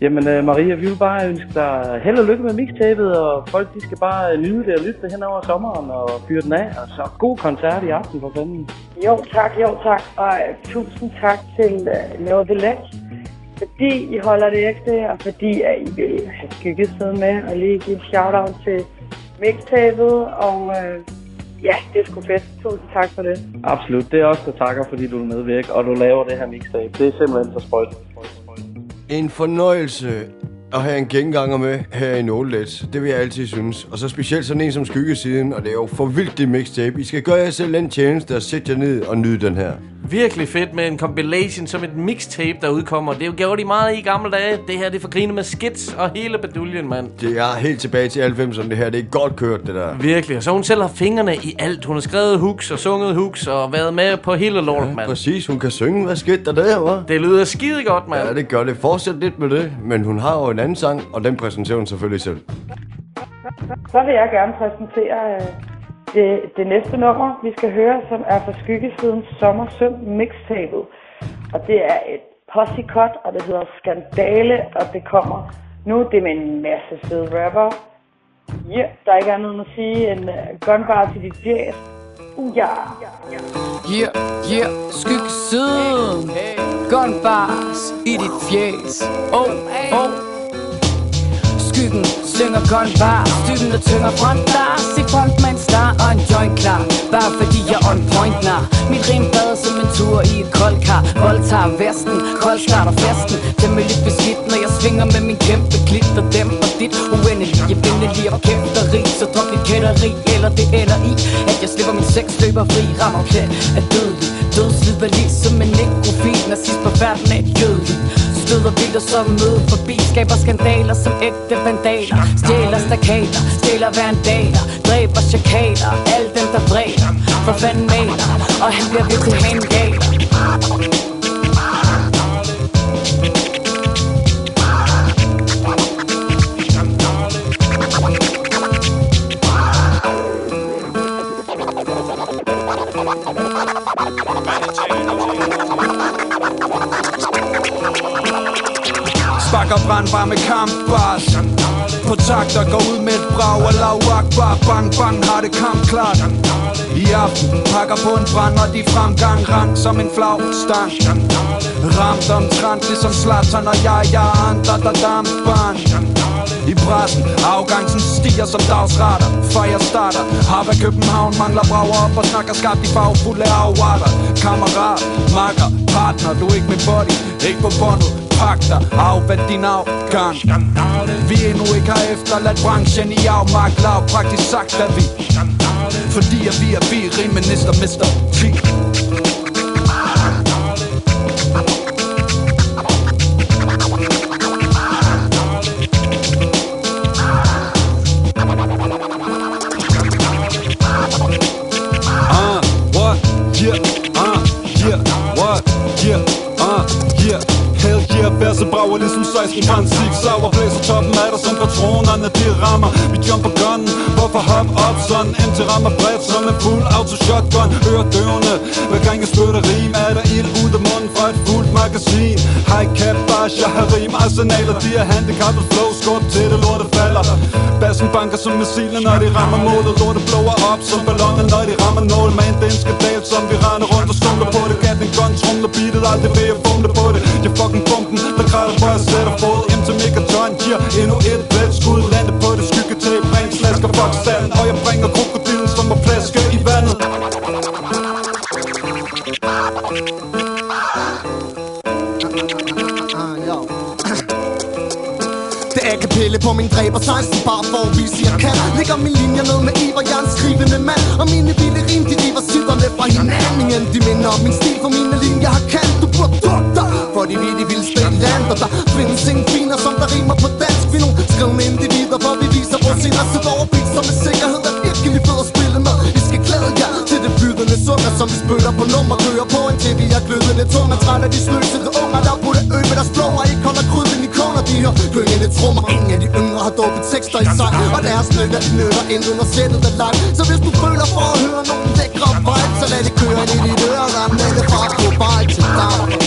Jamen uh, Maria, vi vil bare ønske dig held og lykke med mixtapet, og folk de skal bare øh, nyde det og lytte det hen over sommeren og fyre den af. Og så god koncert i aften for fanden. Jo tak, jo tak, og uh, tusind tak til Know The Ledge, fordi I holder det ægte, og fordi at I vil have skyggesiden med, og lige give et shout-out til mixtapet, og uh, ja, det er sgu fedt. Tusind tak for det. Absolut. Det er også der takker, fordi du vil medvirke, og du laver det her mixtape. Det er simpelthen så sprøjt. En fornøjelse at have en genganger med her i Nolets. Det vil jeg altid synes. Og så specielt sådan en som Skyggesiden, og det er jo for vildt det mixtape. I skal gøre jer selv en tjeneste og sætte jer ned og nyde den her. Virkelig fedt med en compilation som et mixtape, der udkommer. Det er jo gjort de meget i gamle dage. Det her, det er for grine med skits og hele beduljen, mand. Det er helt tilbage til 90'erne, det her. Det er godt kørt, det der. Virkelig. Og så hun selv har fingrene i alt. Hun har skrevet hooks og sunget hooks og været med på hele lort, mand. Præcis, hun kan synge. Hvad skete der der, var? Det lyder skide godt, mand. Ja, det gør det. Fortsæt lidt med det. Men hun har jo en anden sang, og den præsenterer hun selvfølgelig selv. Så vil jeg gerne præsentere øh, det, det næste nummer, vi skal høre, som er fra Skyggesidens Sommersøm mixtabet. Og det er et posse cut, og det hedder Skandale, og det kommer nu. Det er med en masse fede rapper. Ja, yeah, der er ikke andet end at sige en uh, gunbar til dit fjes. Uh, ja. Yeah, yeah, skyggesiden Gunbars i dit fjes Oh, oh Skyggen synger gunbars Stykken der tynger front der. I front med en star og en joint klar Bare fordi jeg on point nar Mit rim bader som en tur i et koldt kar. Voldtager vesten, kold starter festen. Den er lidt beskidt når jeg svinger med min kæmpe klit. Og dæmper dit uendelige vindelige og kæfteri Så drop dit kætteri eller det ender i At jeg slipper min sex løber fri Rammer klæd er dødelig. Dødslider som en nekrofil. Nazist på verden af et jødelig Støder biler som møde forbi Skaber skandaler som ægte vandaler. Stjæler stakater, stjæler vandaler Dræber chakaler, alle dem der dræber For fanden maler, og han bliver ved til hangaler Sparker brandbar med kampbars. På takt og går ud med et brag Og lav akbar Bang bang har det kamp klart I aften pakker på en brand Og de fremgang rang som en flagstang. Ramt omtrent ligesom Zlatan Og jeg, jeg er andre der dampbarn i pressen Afgangsen stiger som dagsretter Fire starter Harva København mangler brager op Og snakker skarpt i farvefulde afretter Kammerat, makker, partner Du er ikke min body, ikke på båndet. Pak dig, din afgang Skandale. Vi endnu ikke har efterladt branchen i afmagt Lav praktisk sagt er vi Skandale. Fordi at vi er vi, rimenister, mister 10 når de rammer. Vi jumper gunnen, hvorfor hop op sådan Indtil rammer. Bredt som en fuld auto shotgun. Hører døvende, hver gang jeg spytter rim Er der ild ud af munden fra et fuldt magasin. High cap, bash, jeg har rim arsenaler De er handicappet. Flow, skub til det lortet falder. Bassen banker som missiler, når de rammer målet. Lortet blower op som balloner, når de rammer nål. Man, det er en skandal, som vi render rundt og skumler på det. Gat en gun, trumler beatet, aldrig ved at fumle på det. Jeg fucking bumpen, der græder for at sætte fod. Hjem til Megaton, giver endnu et bredt skud Lande på det skyggetæp, ren slasker, fuck sanden Og jeg bringer krokodillen som kapelle min dræber 16 bare for at vise jeg kan. Lægger min linje ned med Iver, jeg er en skrivende mand. Og mine vilde rim, de river siderne fra hinanden Ingen De minder om min stil, for mine linjer har kant Du burde dukke dig, for de vilde vil spekulanter Der findes ingen finer, som der rimer på dansk. Vi er nogle skrivende individer, hvor vi viser vores sindsigt overblik Som med sikkerhed er virkelig fed at spille med. I skal glæde jer til det bydende sukker Som vi spytter på nummer Kører på en tv, jeg glødende tung Er træt af de sløsede unger, der burde øve deres blå Og ikke holder krydden de her gyngende trummer. Ingen af de yngre har dåbet tekster i sig Og deres nytter, de nytter intet når sættet er live Så hvis du føler for at høre nogle lækre vibes Så lad det køre ind i dit øre, der er det fra global til dig.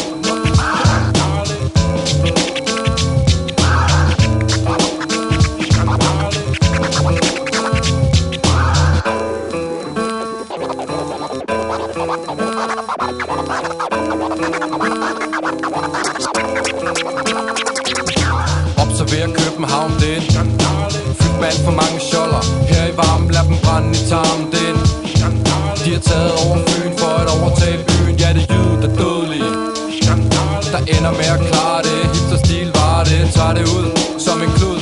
Thank you. En Fyldt med alt for mange sjoller. Her i varmen, lad dem brænde i tarmen, det er en De har taget over Fyn for at overtage byen. Ja, det er jyd, der er dødelige. Der ender med at klare det. Hipster stil var det, tager det ud som en klud.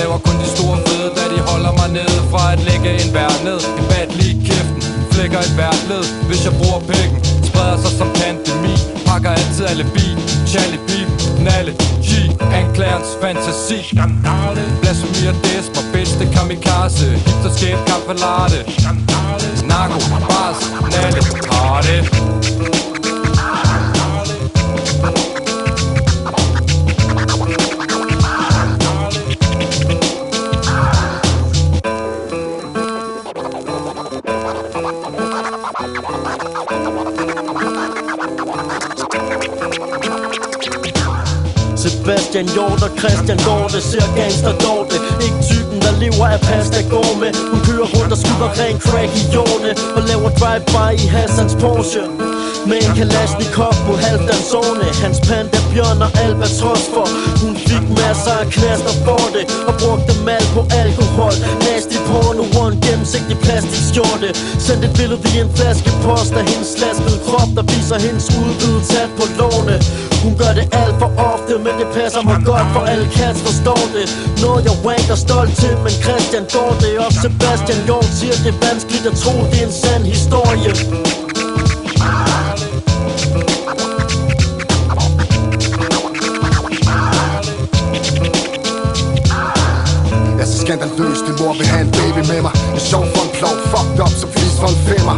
Laver kun de store fede, da de holder mig nede Fra at lægge en vær ned. En bat lige kæften. Flækker et hvert led, hvis jeg bruger pikken Spreder sig som pandemi. Pakker altid alle bi Charlie Beep, Nalle, Modstands fantasi Skandale. Blasfemi og desper Bedste kamikaze. Hipsterskab Kampelarte Skandale. Narko Bars Nalle Party Christian Hjort og Christian Gorte Ser gangster Dorte. Ikke typen der lever af pasta går med Hun kører rundt og skyder ren crack i jordene Og laver drive-by i Hassans Porsche med en kalasnikov på halvdansårene Hans panda, bjørn og albatros for Hun fik masser af knaster for det Og brugte mal på alkohol. Nasty porno, one gennemsigtig plastikskjorte Sendte et billede i en flaske post Af hendes slaskede krop, der viser hendes udbid tæt på låne. Hun gør det alt for ofte, men det passer mig godt For alle cats forstår det. Noget jeg wanker stolt til, men Christian går det. Op Sebastian Jorg siger, det er vanskeligt at tro, det er en sand historie. Med mig. Jeg er sjov for en plov, fucked up som flis for en femmer.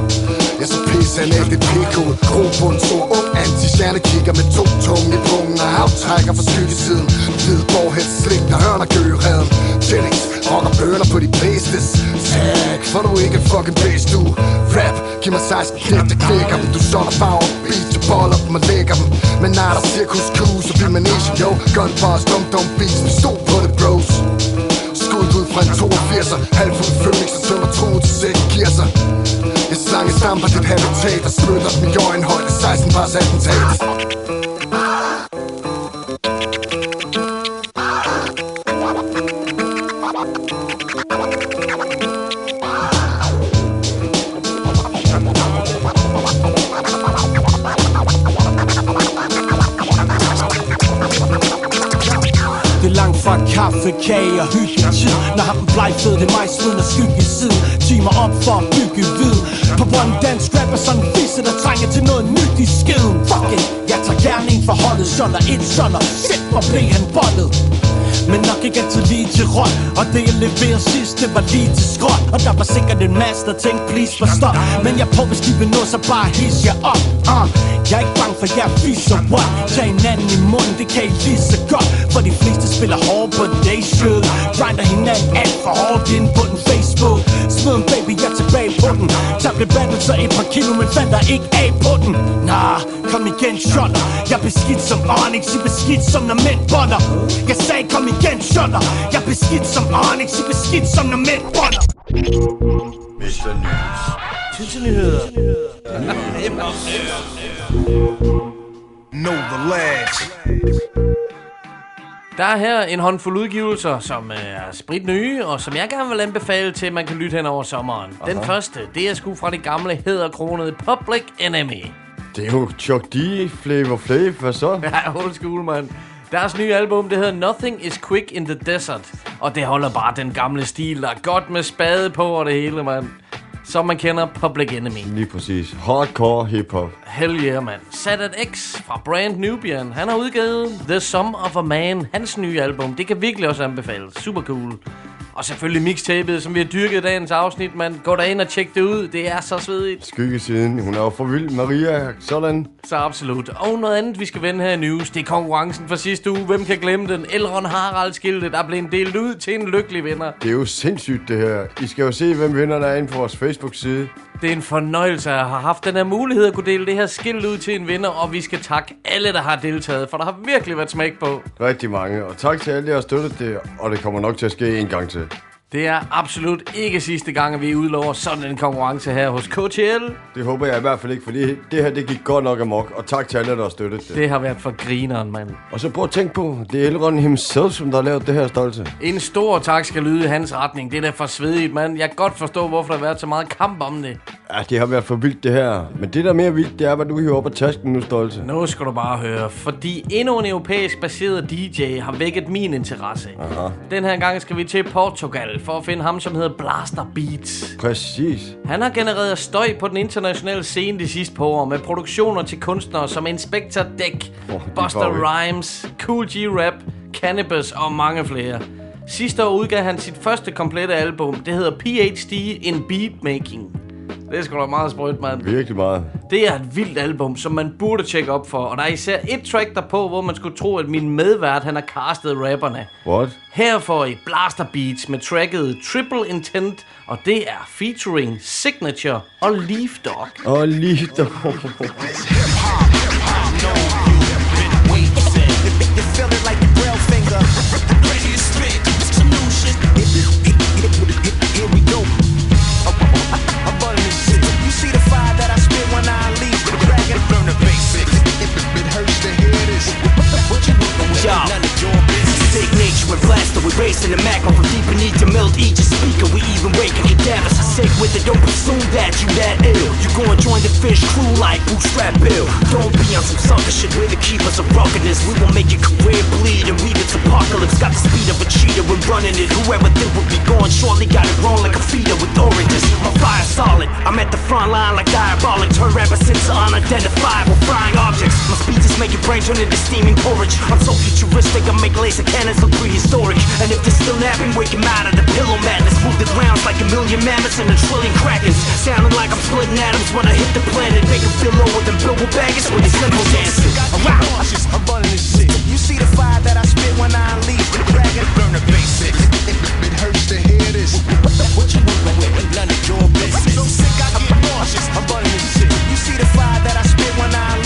Jeg så pisse en ægte pikhoved Grobund, stor ung anti kigger med to tunge i pungen Og aftrækker fra skyggesiden Hvid borghed, slik, der hørner gøreden Jennings, rocker bønner på de blæstes Tak, for du ikke en fucking blæst du. Rap, giv mig 16 knæk, der knækker dem. Du sådan farver beat, jeg boller dem og lægger dem. Men nej, der cirkus kus og vi manation, yo Gunbars, dum dum beats, vi stod på det bros. Skud fra en 82'er Halvfuld Phoenix og tømmer troen til sæt giver sig Jeg slange stamper dit habitat Og spytter dem i øjenhøjde. 16 bars attentat. Langt fra kaffe, kage og hyggetid Når ham den blegfed, det mig sveden og skyggesiden Timer op for at bygge vid. På one dansk rap er sådan en fisse, der trænger til noget nyt i skeden. Fucking jeg tager gerne en for holdet. Sådan et sådan, shit, hvor blev han bollet? Men nok ikke altid lige til råd Og det jeg leverer sidst, det var lige til skråt Og der var sikkert en masse, der tænkte, please forstå Men jeg på, hvis de vil nå, så bare his jer op. Uh. Jeg er ikke bange for, jer fiser what? Tag hinanden i munden, det kan I lige så godt. For de fleste spiller hårdt på day should Grinder hinanden alt for hårdt ind på den Facebook. Smid en baby, jeg er tilbage på den. Tabte vandet så et par kilo, men fandt der ikke af på den. Nah, kom igen, shotter. Jeg beskidt som Onyx, I beskidt som når mænd boller. Jeg sagde, kom igen, shotter. Jeg beskidt som Onyx, I beskidt som når mænd boller. Mr. News. Tilsynligheder Know the lads. Der er her en håndfuld udgivelser, som er sprit nye, og som jeg gerne vil anbefale til, at man kan lytte hen over sommeren. Aha. Den første, det er sgu fra det gamle hedderkronede Public Enemy. Det er jo Chuck D, Flavor Flav, hvad så? [laughs] Ja, old school, mand. Deres nye album, det hedder Nothing is Quick in the Desert. Og det holder bare den gamle stil, der er godt med spade på og det hele, mand. Som man kender Public Enemy. Lige præcis. Hardcore hip-hop. Hell yeah, mand. Sadat X fra Brand Nubian. Han har udgivet The Sum of a Man, hans nye album. Det kan virkelig også anbefales. Super cool. Og selvfølgelig mixtapet, som vi har dyrket i dagens afsnit, man. Gå ind og tjek det ud. Det er så svedigt. Skyggesiden. Hun er jo for vild. Maria, sådan. Så absolut. Og noget andet, vi skal vende her i news, det er konkurrencen fra sidste uge. Hvem kan glemme den? Elron Harald skilte, der blev delt ud til en lykkelig vinder. Det er jo sindssygt, det her. I skal jo se, hvem vinderne er inde på vores Facebook-side. Det er en fornøjelse at have haft den her mulighed at kunne dele det her skilt ud til en vinder, og vi skal takke alle, der har deltaget, for der har virkelig været smæk på. Rigtig mange. Og tak til alle, der har støttet det. Og det kommer nok til at ske en gang til. Det er absolut ikke sidste gang, at vi udlover sådan en konkurrence her hos KTL. Det håber jeg i hvert fald ikke, fordi det her, det gik godt nok amok. Og tak til alle, der har støttet det. Det har været for grineren, mand. Og så prøv at tænke på, det er Elrond himself, som der har lavet det her stolte. En stor tak skal lyde i hans retning. Det er da for svedigt, mand. Jeg kan godt forstå, hvorfor der har været så meget kamp om det. Ja, det har været for vildt, det her. Men det, der er mere vildt, det er, hvad du hiver op af tasken nu, stolte. Nu skal du bare høre, fordi endnu en europæisk baseret DJ har vækket min interesse. Aha. Den her gang skal vi til Portugal for at finde ham, som hedder Blaster Beats. Præcis. Han har genereret støj på den internationale scene de sidste par år med produktioner til kunstnere som Inspector Deck, Oh, Buster. Rhymes, Cool G Rap, Cannabis og mange flere. Sidste år udgav han sit første komplette album. Det hedder PhD in Beatmaking. Det er sgu da meget sprødt, mand. Virkelig meget. Det er et vildt album, som man burde tjekke op for. Og der er især et track derpå, hvor man skulle tro, at min medvært, han har castet rapperne. What? Her får I Blaster Beats med tracket Triple Intent, og det er featuring Signature og Leaf Dog. Og lige der. Killed each speaker. We even waking cadavers. I sick with it. Don't presume that you that ill. You gon' join the fish crew like Bootstrap Bill. Don't be on some sucker shit. We're the keepers of ruggedness. We will make your career bleed and read its apocalypse. Got the speed of a cheetah when running it. Whoever think would be gone shortly got it wrong like a feeder with oranges. My fire solid. I'm at the front line like diabolic. Turn rappers into unidentifiable frying objects. My speeches make your brain turn into steaming porridge. I'm so futuristic, I make laser cannons look prehistoric. And if they're still napping, wake 'em out of the pillow madness. Move the grounds like a million mammoths and a trillion krakens. Sounding like I'm splitting atoms when I hit the planet. Make 'em feel lower than Bilbo Baggins with his limbo dancing. Nauseous, I'm running this shit. You see the fire that I spit when I unleash the dragon. Learn the basics. It, it hurts to hear this. What you moving with? None of your business. So sick, I get nauseous. I'm running this shit. You see the fire that I spit when I unleash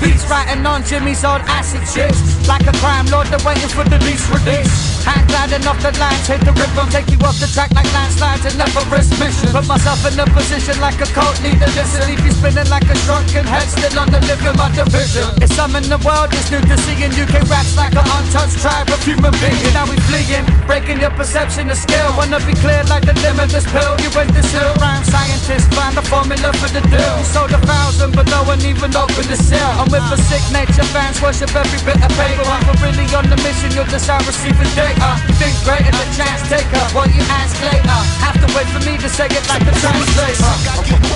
beats writing on Jimmy's old acid chicks Like a crime lord, they're waiting for the least release. Hand gliding off the lines, hit the rhythm Take you off the track like landslides and never risk mission. Put myself in a position like a cult leader Listen, leave you spinning like a shrunken head Still on the living my division. It's something the world is new to seeing UK raps like an untouched tribe of human beings. Now we fleeing, breaking your perception of skill. Wanna be clear like the limitless pill You went this hill, rhyme scientist Find a formula for the deal. You sold a thousand but no one even opened the sale. I'm with a sick nature, fans worship every bit of paper I'm really on the mission, you'll decide receiving data Think greater than chance taker, what you ask later Have to wait for me to say it like a translator I get.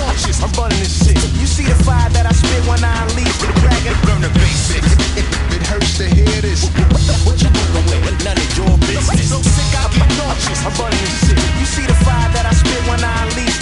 I'm running this shit. You see the fire that I spit when I unleash the dragon. Learn the basics. It, hurts to hear this. What you moving with? None of your business. So sick, I get nauseous. I'm running this shit. You see the fire that I spit when I unleash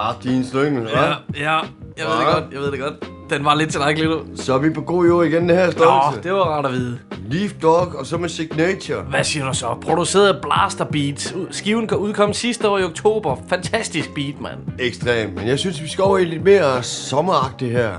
Ah, din slyngel, hva'? Ja, ja, jeg ved det godt, jeg ved det godt. Den var lidt til dig, Klito. Så er vi på god jord igen, det her Nå, størrelse. det var rart at vide. Leaf Dog, og så med Signature. Hvad siger du så? Produceret af Blaster Beats. Skiven kan udkomme sidste år i oktober. Fantastisk beat, mand. Ekstremt, men jeg synes, vi skal over i lidt mere sommeragtigt her.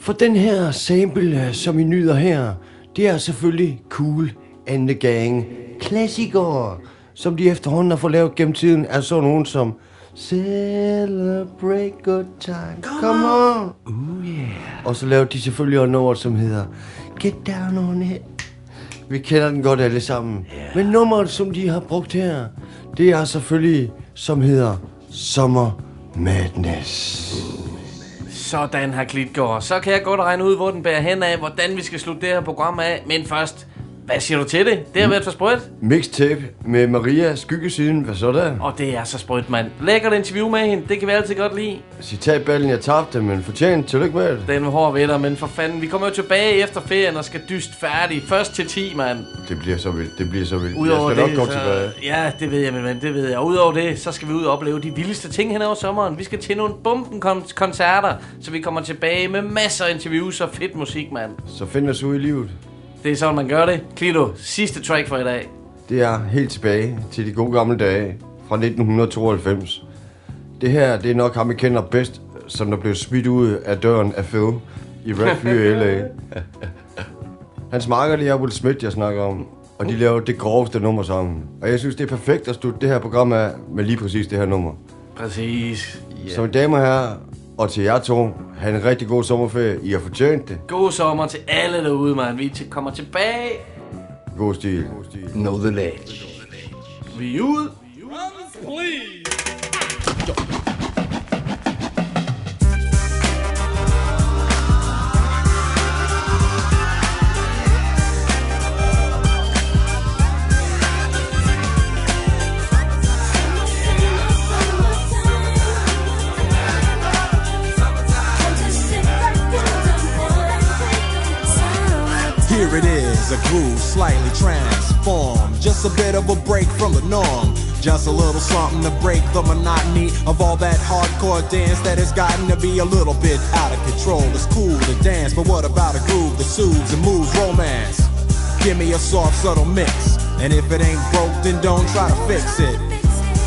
For den her sample, øh, som I nyder her, det er selvfølgelig Cool and the Gang. Klassikere, som de efterhånden har fået lavet gennem tiden, er så nogen som Celebrate good time, come on. Ooh, yeah. Og så lavede de selvfølgelig også nummer, som hedder Get down on it. Vi kender den godt alle sammen. Yeah. Men nummeret, som de har brugt her, det er selvfølgelig, som hedder Summer Madness. Sådan her Klitgaard. Så kan jeg godt regne ud, hvor den bærer hen af, hvordan vi skal slutte det her program af. Men først, hvad siger du til det? Det har været for sprødt. Mixtape med Maria Skyggesiden. Hvad så der? Og det er så sprødt, mand. Lækkert interview med hende. Det kan vi altid godt lide. Citatballen, jeg tabte, men fortjent. Tillykke med det. Den var hård ved dig, men for fanden. Vi kommer jo tilbage efter ferien og skal dyst færdig. Først til 10, mand. Det bliver så vildt. Det bliver så vildt. Udover jeg skal det, nok komme så, tilbage. Ja, det ved jeg, min ven, det ved jeg. Og udover det, så skal vi ud og opleve de vildeste ting hen over sommeren. Vi skal til nogle bomben kon- koncerter, så vi kommer tilbage med masser af interviews og fedt musik, mand. Så find os ud i livet. Det er sådan, man gør det. Klito, sidste track for i dag. Det er helt tilbage til de gode gamle dage fra 1992. Det her, det er nok ham, jeg kender bedst, som der blev smidt ud af døren af Phil i Red Fury i L.A. [laughs] Hans marker, det er Will Smith, jeg snakker om. Og de laver det groveste nummer sammen. Og jeg synes, det er perfekt at slutte det her program af med lige præcis det her nummer. Præcis. Yeah. Så damer og herrer, og til jer to, have en rigtig god sommerferie. I har fortjent det. God sommer til alle derude, mand. Vi kommer tilbage. God stil. God stil. Know the ledge. Vi er ude. It is, a groove slightly transformed. Just a bit of a break from the norm. Just a little something to break the monotony of all that hardcore dance that has gotten to be a little bit out of control. It's cool to dance, but what about a groove that soothes and moves romance? Give me a soft, subtle mix. And if it ain't broke, then don't try to fix it.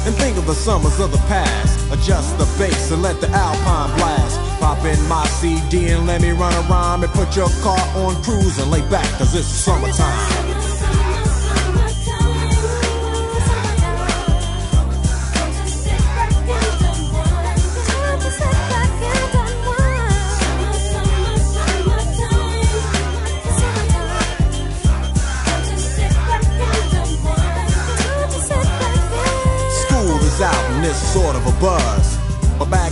And think of the summers of the past. Adjust the bass and let the alpine blast. Pop in my CD and let me run a rhyme and put your car on cruise and lay back, cause it's summertime. School is out and it's sort of a buzz. But back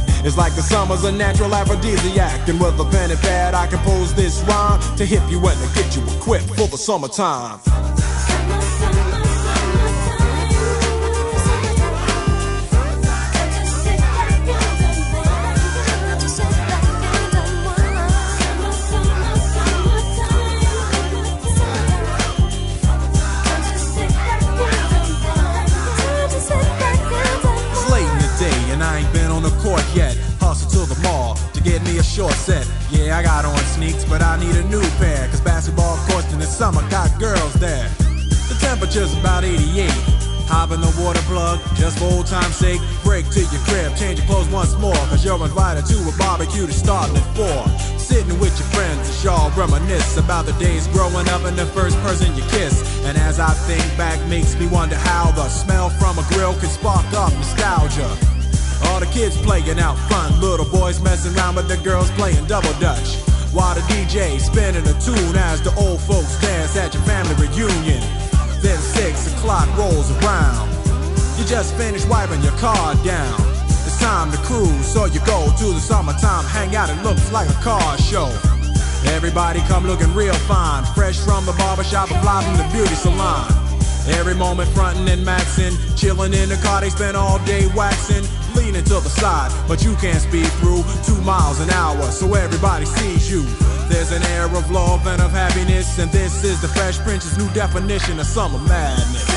It's like the summer's a natural aphrodisiac. And with a pen and pad, I compose this rhyme to hip you and to get you equipped for the summertime. Summer got girls there. The temperature's about 88. Hop in the water plug, just for old time's sake. Break to your crib, change your clothes once more. Cause you're invited to a barbecue to start at 4. Sitting with your friends as y'all reminisce about the days growing up and the first person you kiss. And as I think back, makes me wonder how the smell from a grill can spark up nostalgia. All the kids playing out front, little boys messing around with the girls playing double dutch. While the DJ spinning a tune as the old folks dance at your family reunion. Then six o'clock rolls around. You just finished wiping your car down. It's time to cruise, so you go to the summertime hangout. It looks like a car show. Everybody come looking real fine, fresh from the barbershop or fly from the beauty salon. Every moment frontin' and maxin', chillin' in the car, they spend all day waxing, leaning to the side, but you can't speed through two miles an hour, so everybody sees you. There's an air of love and of happiness, and this is the Fresh Prince's new definition of summer madness.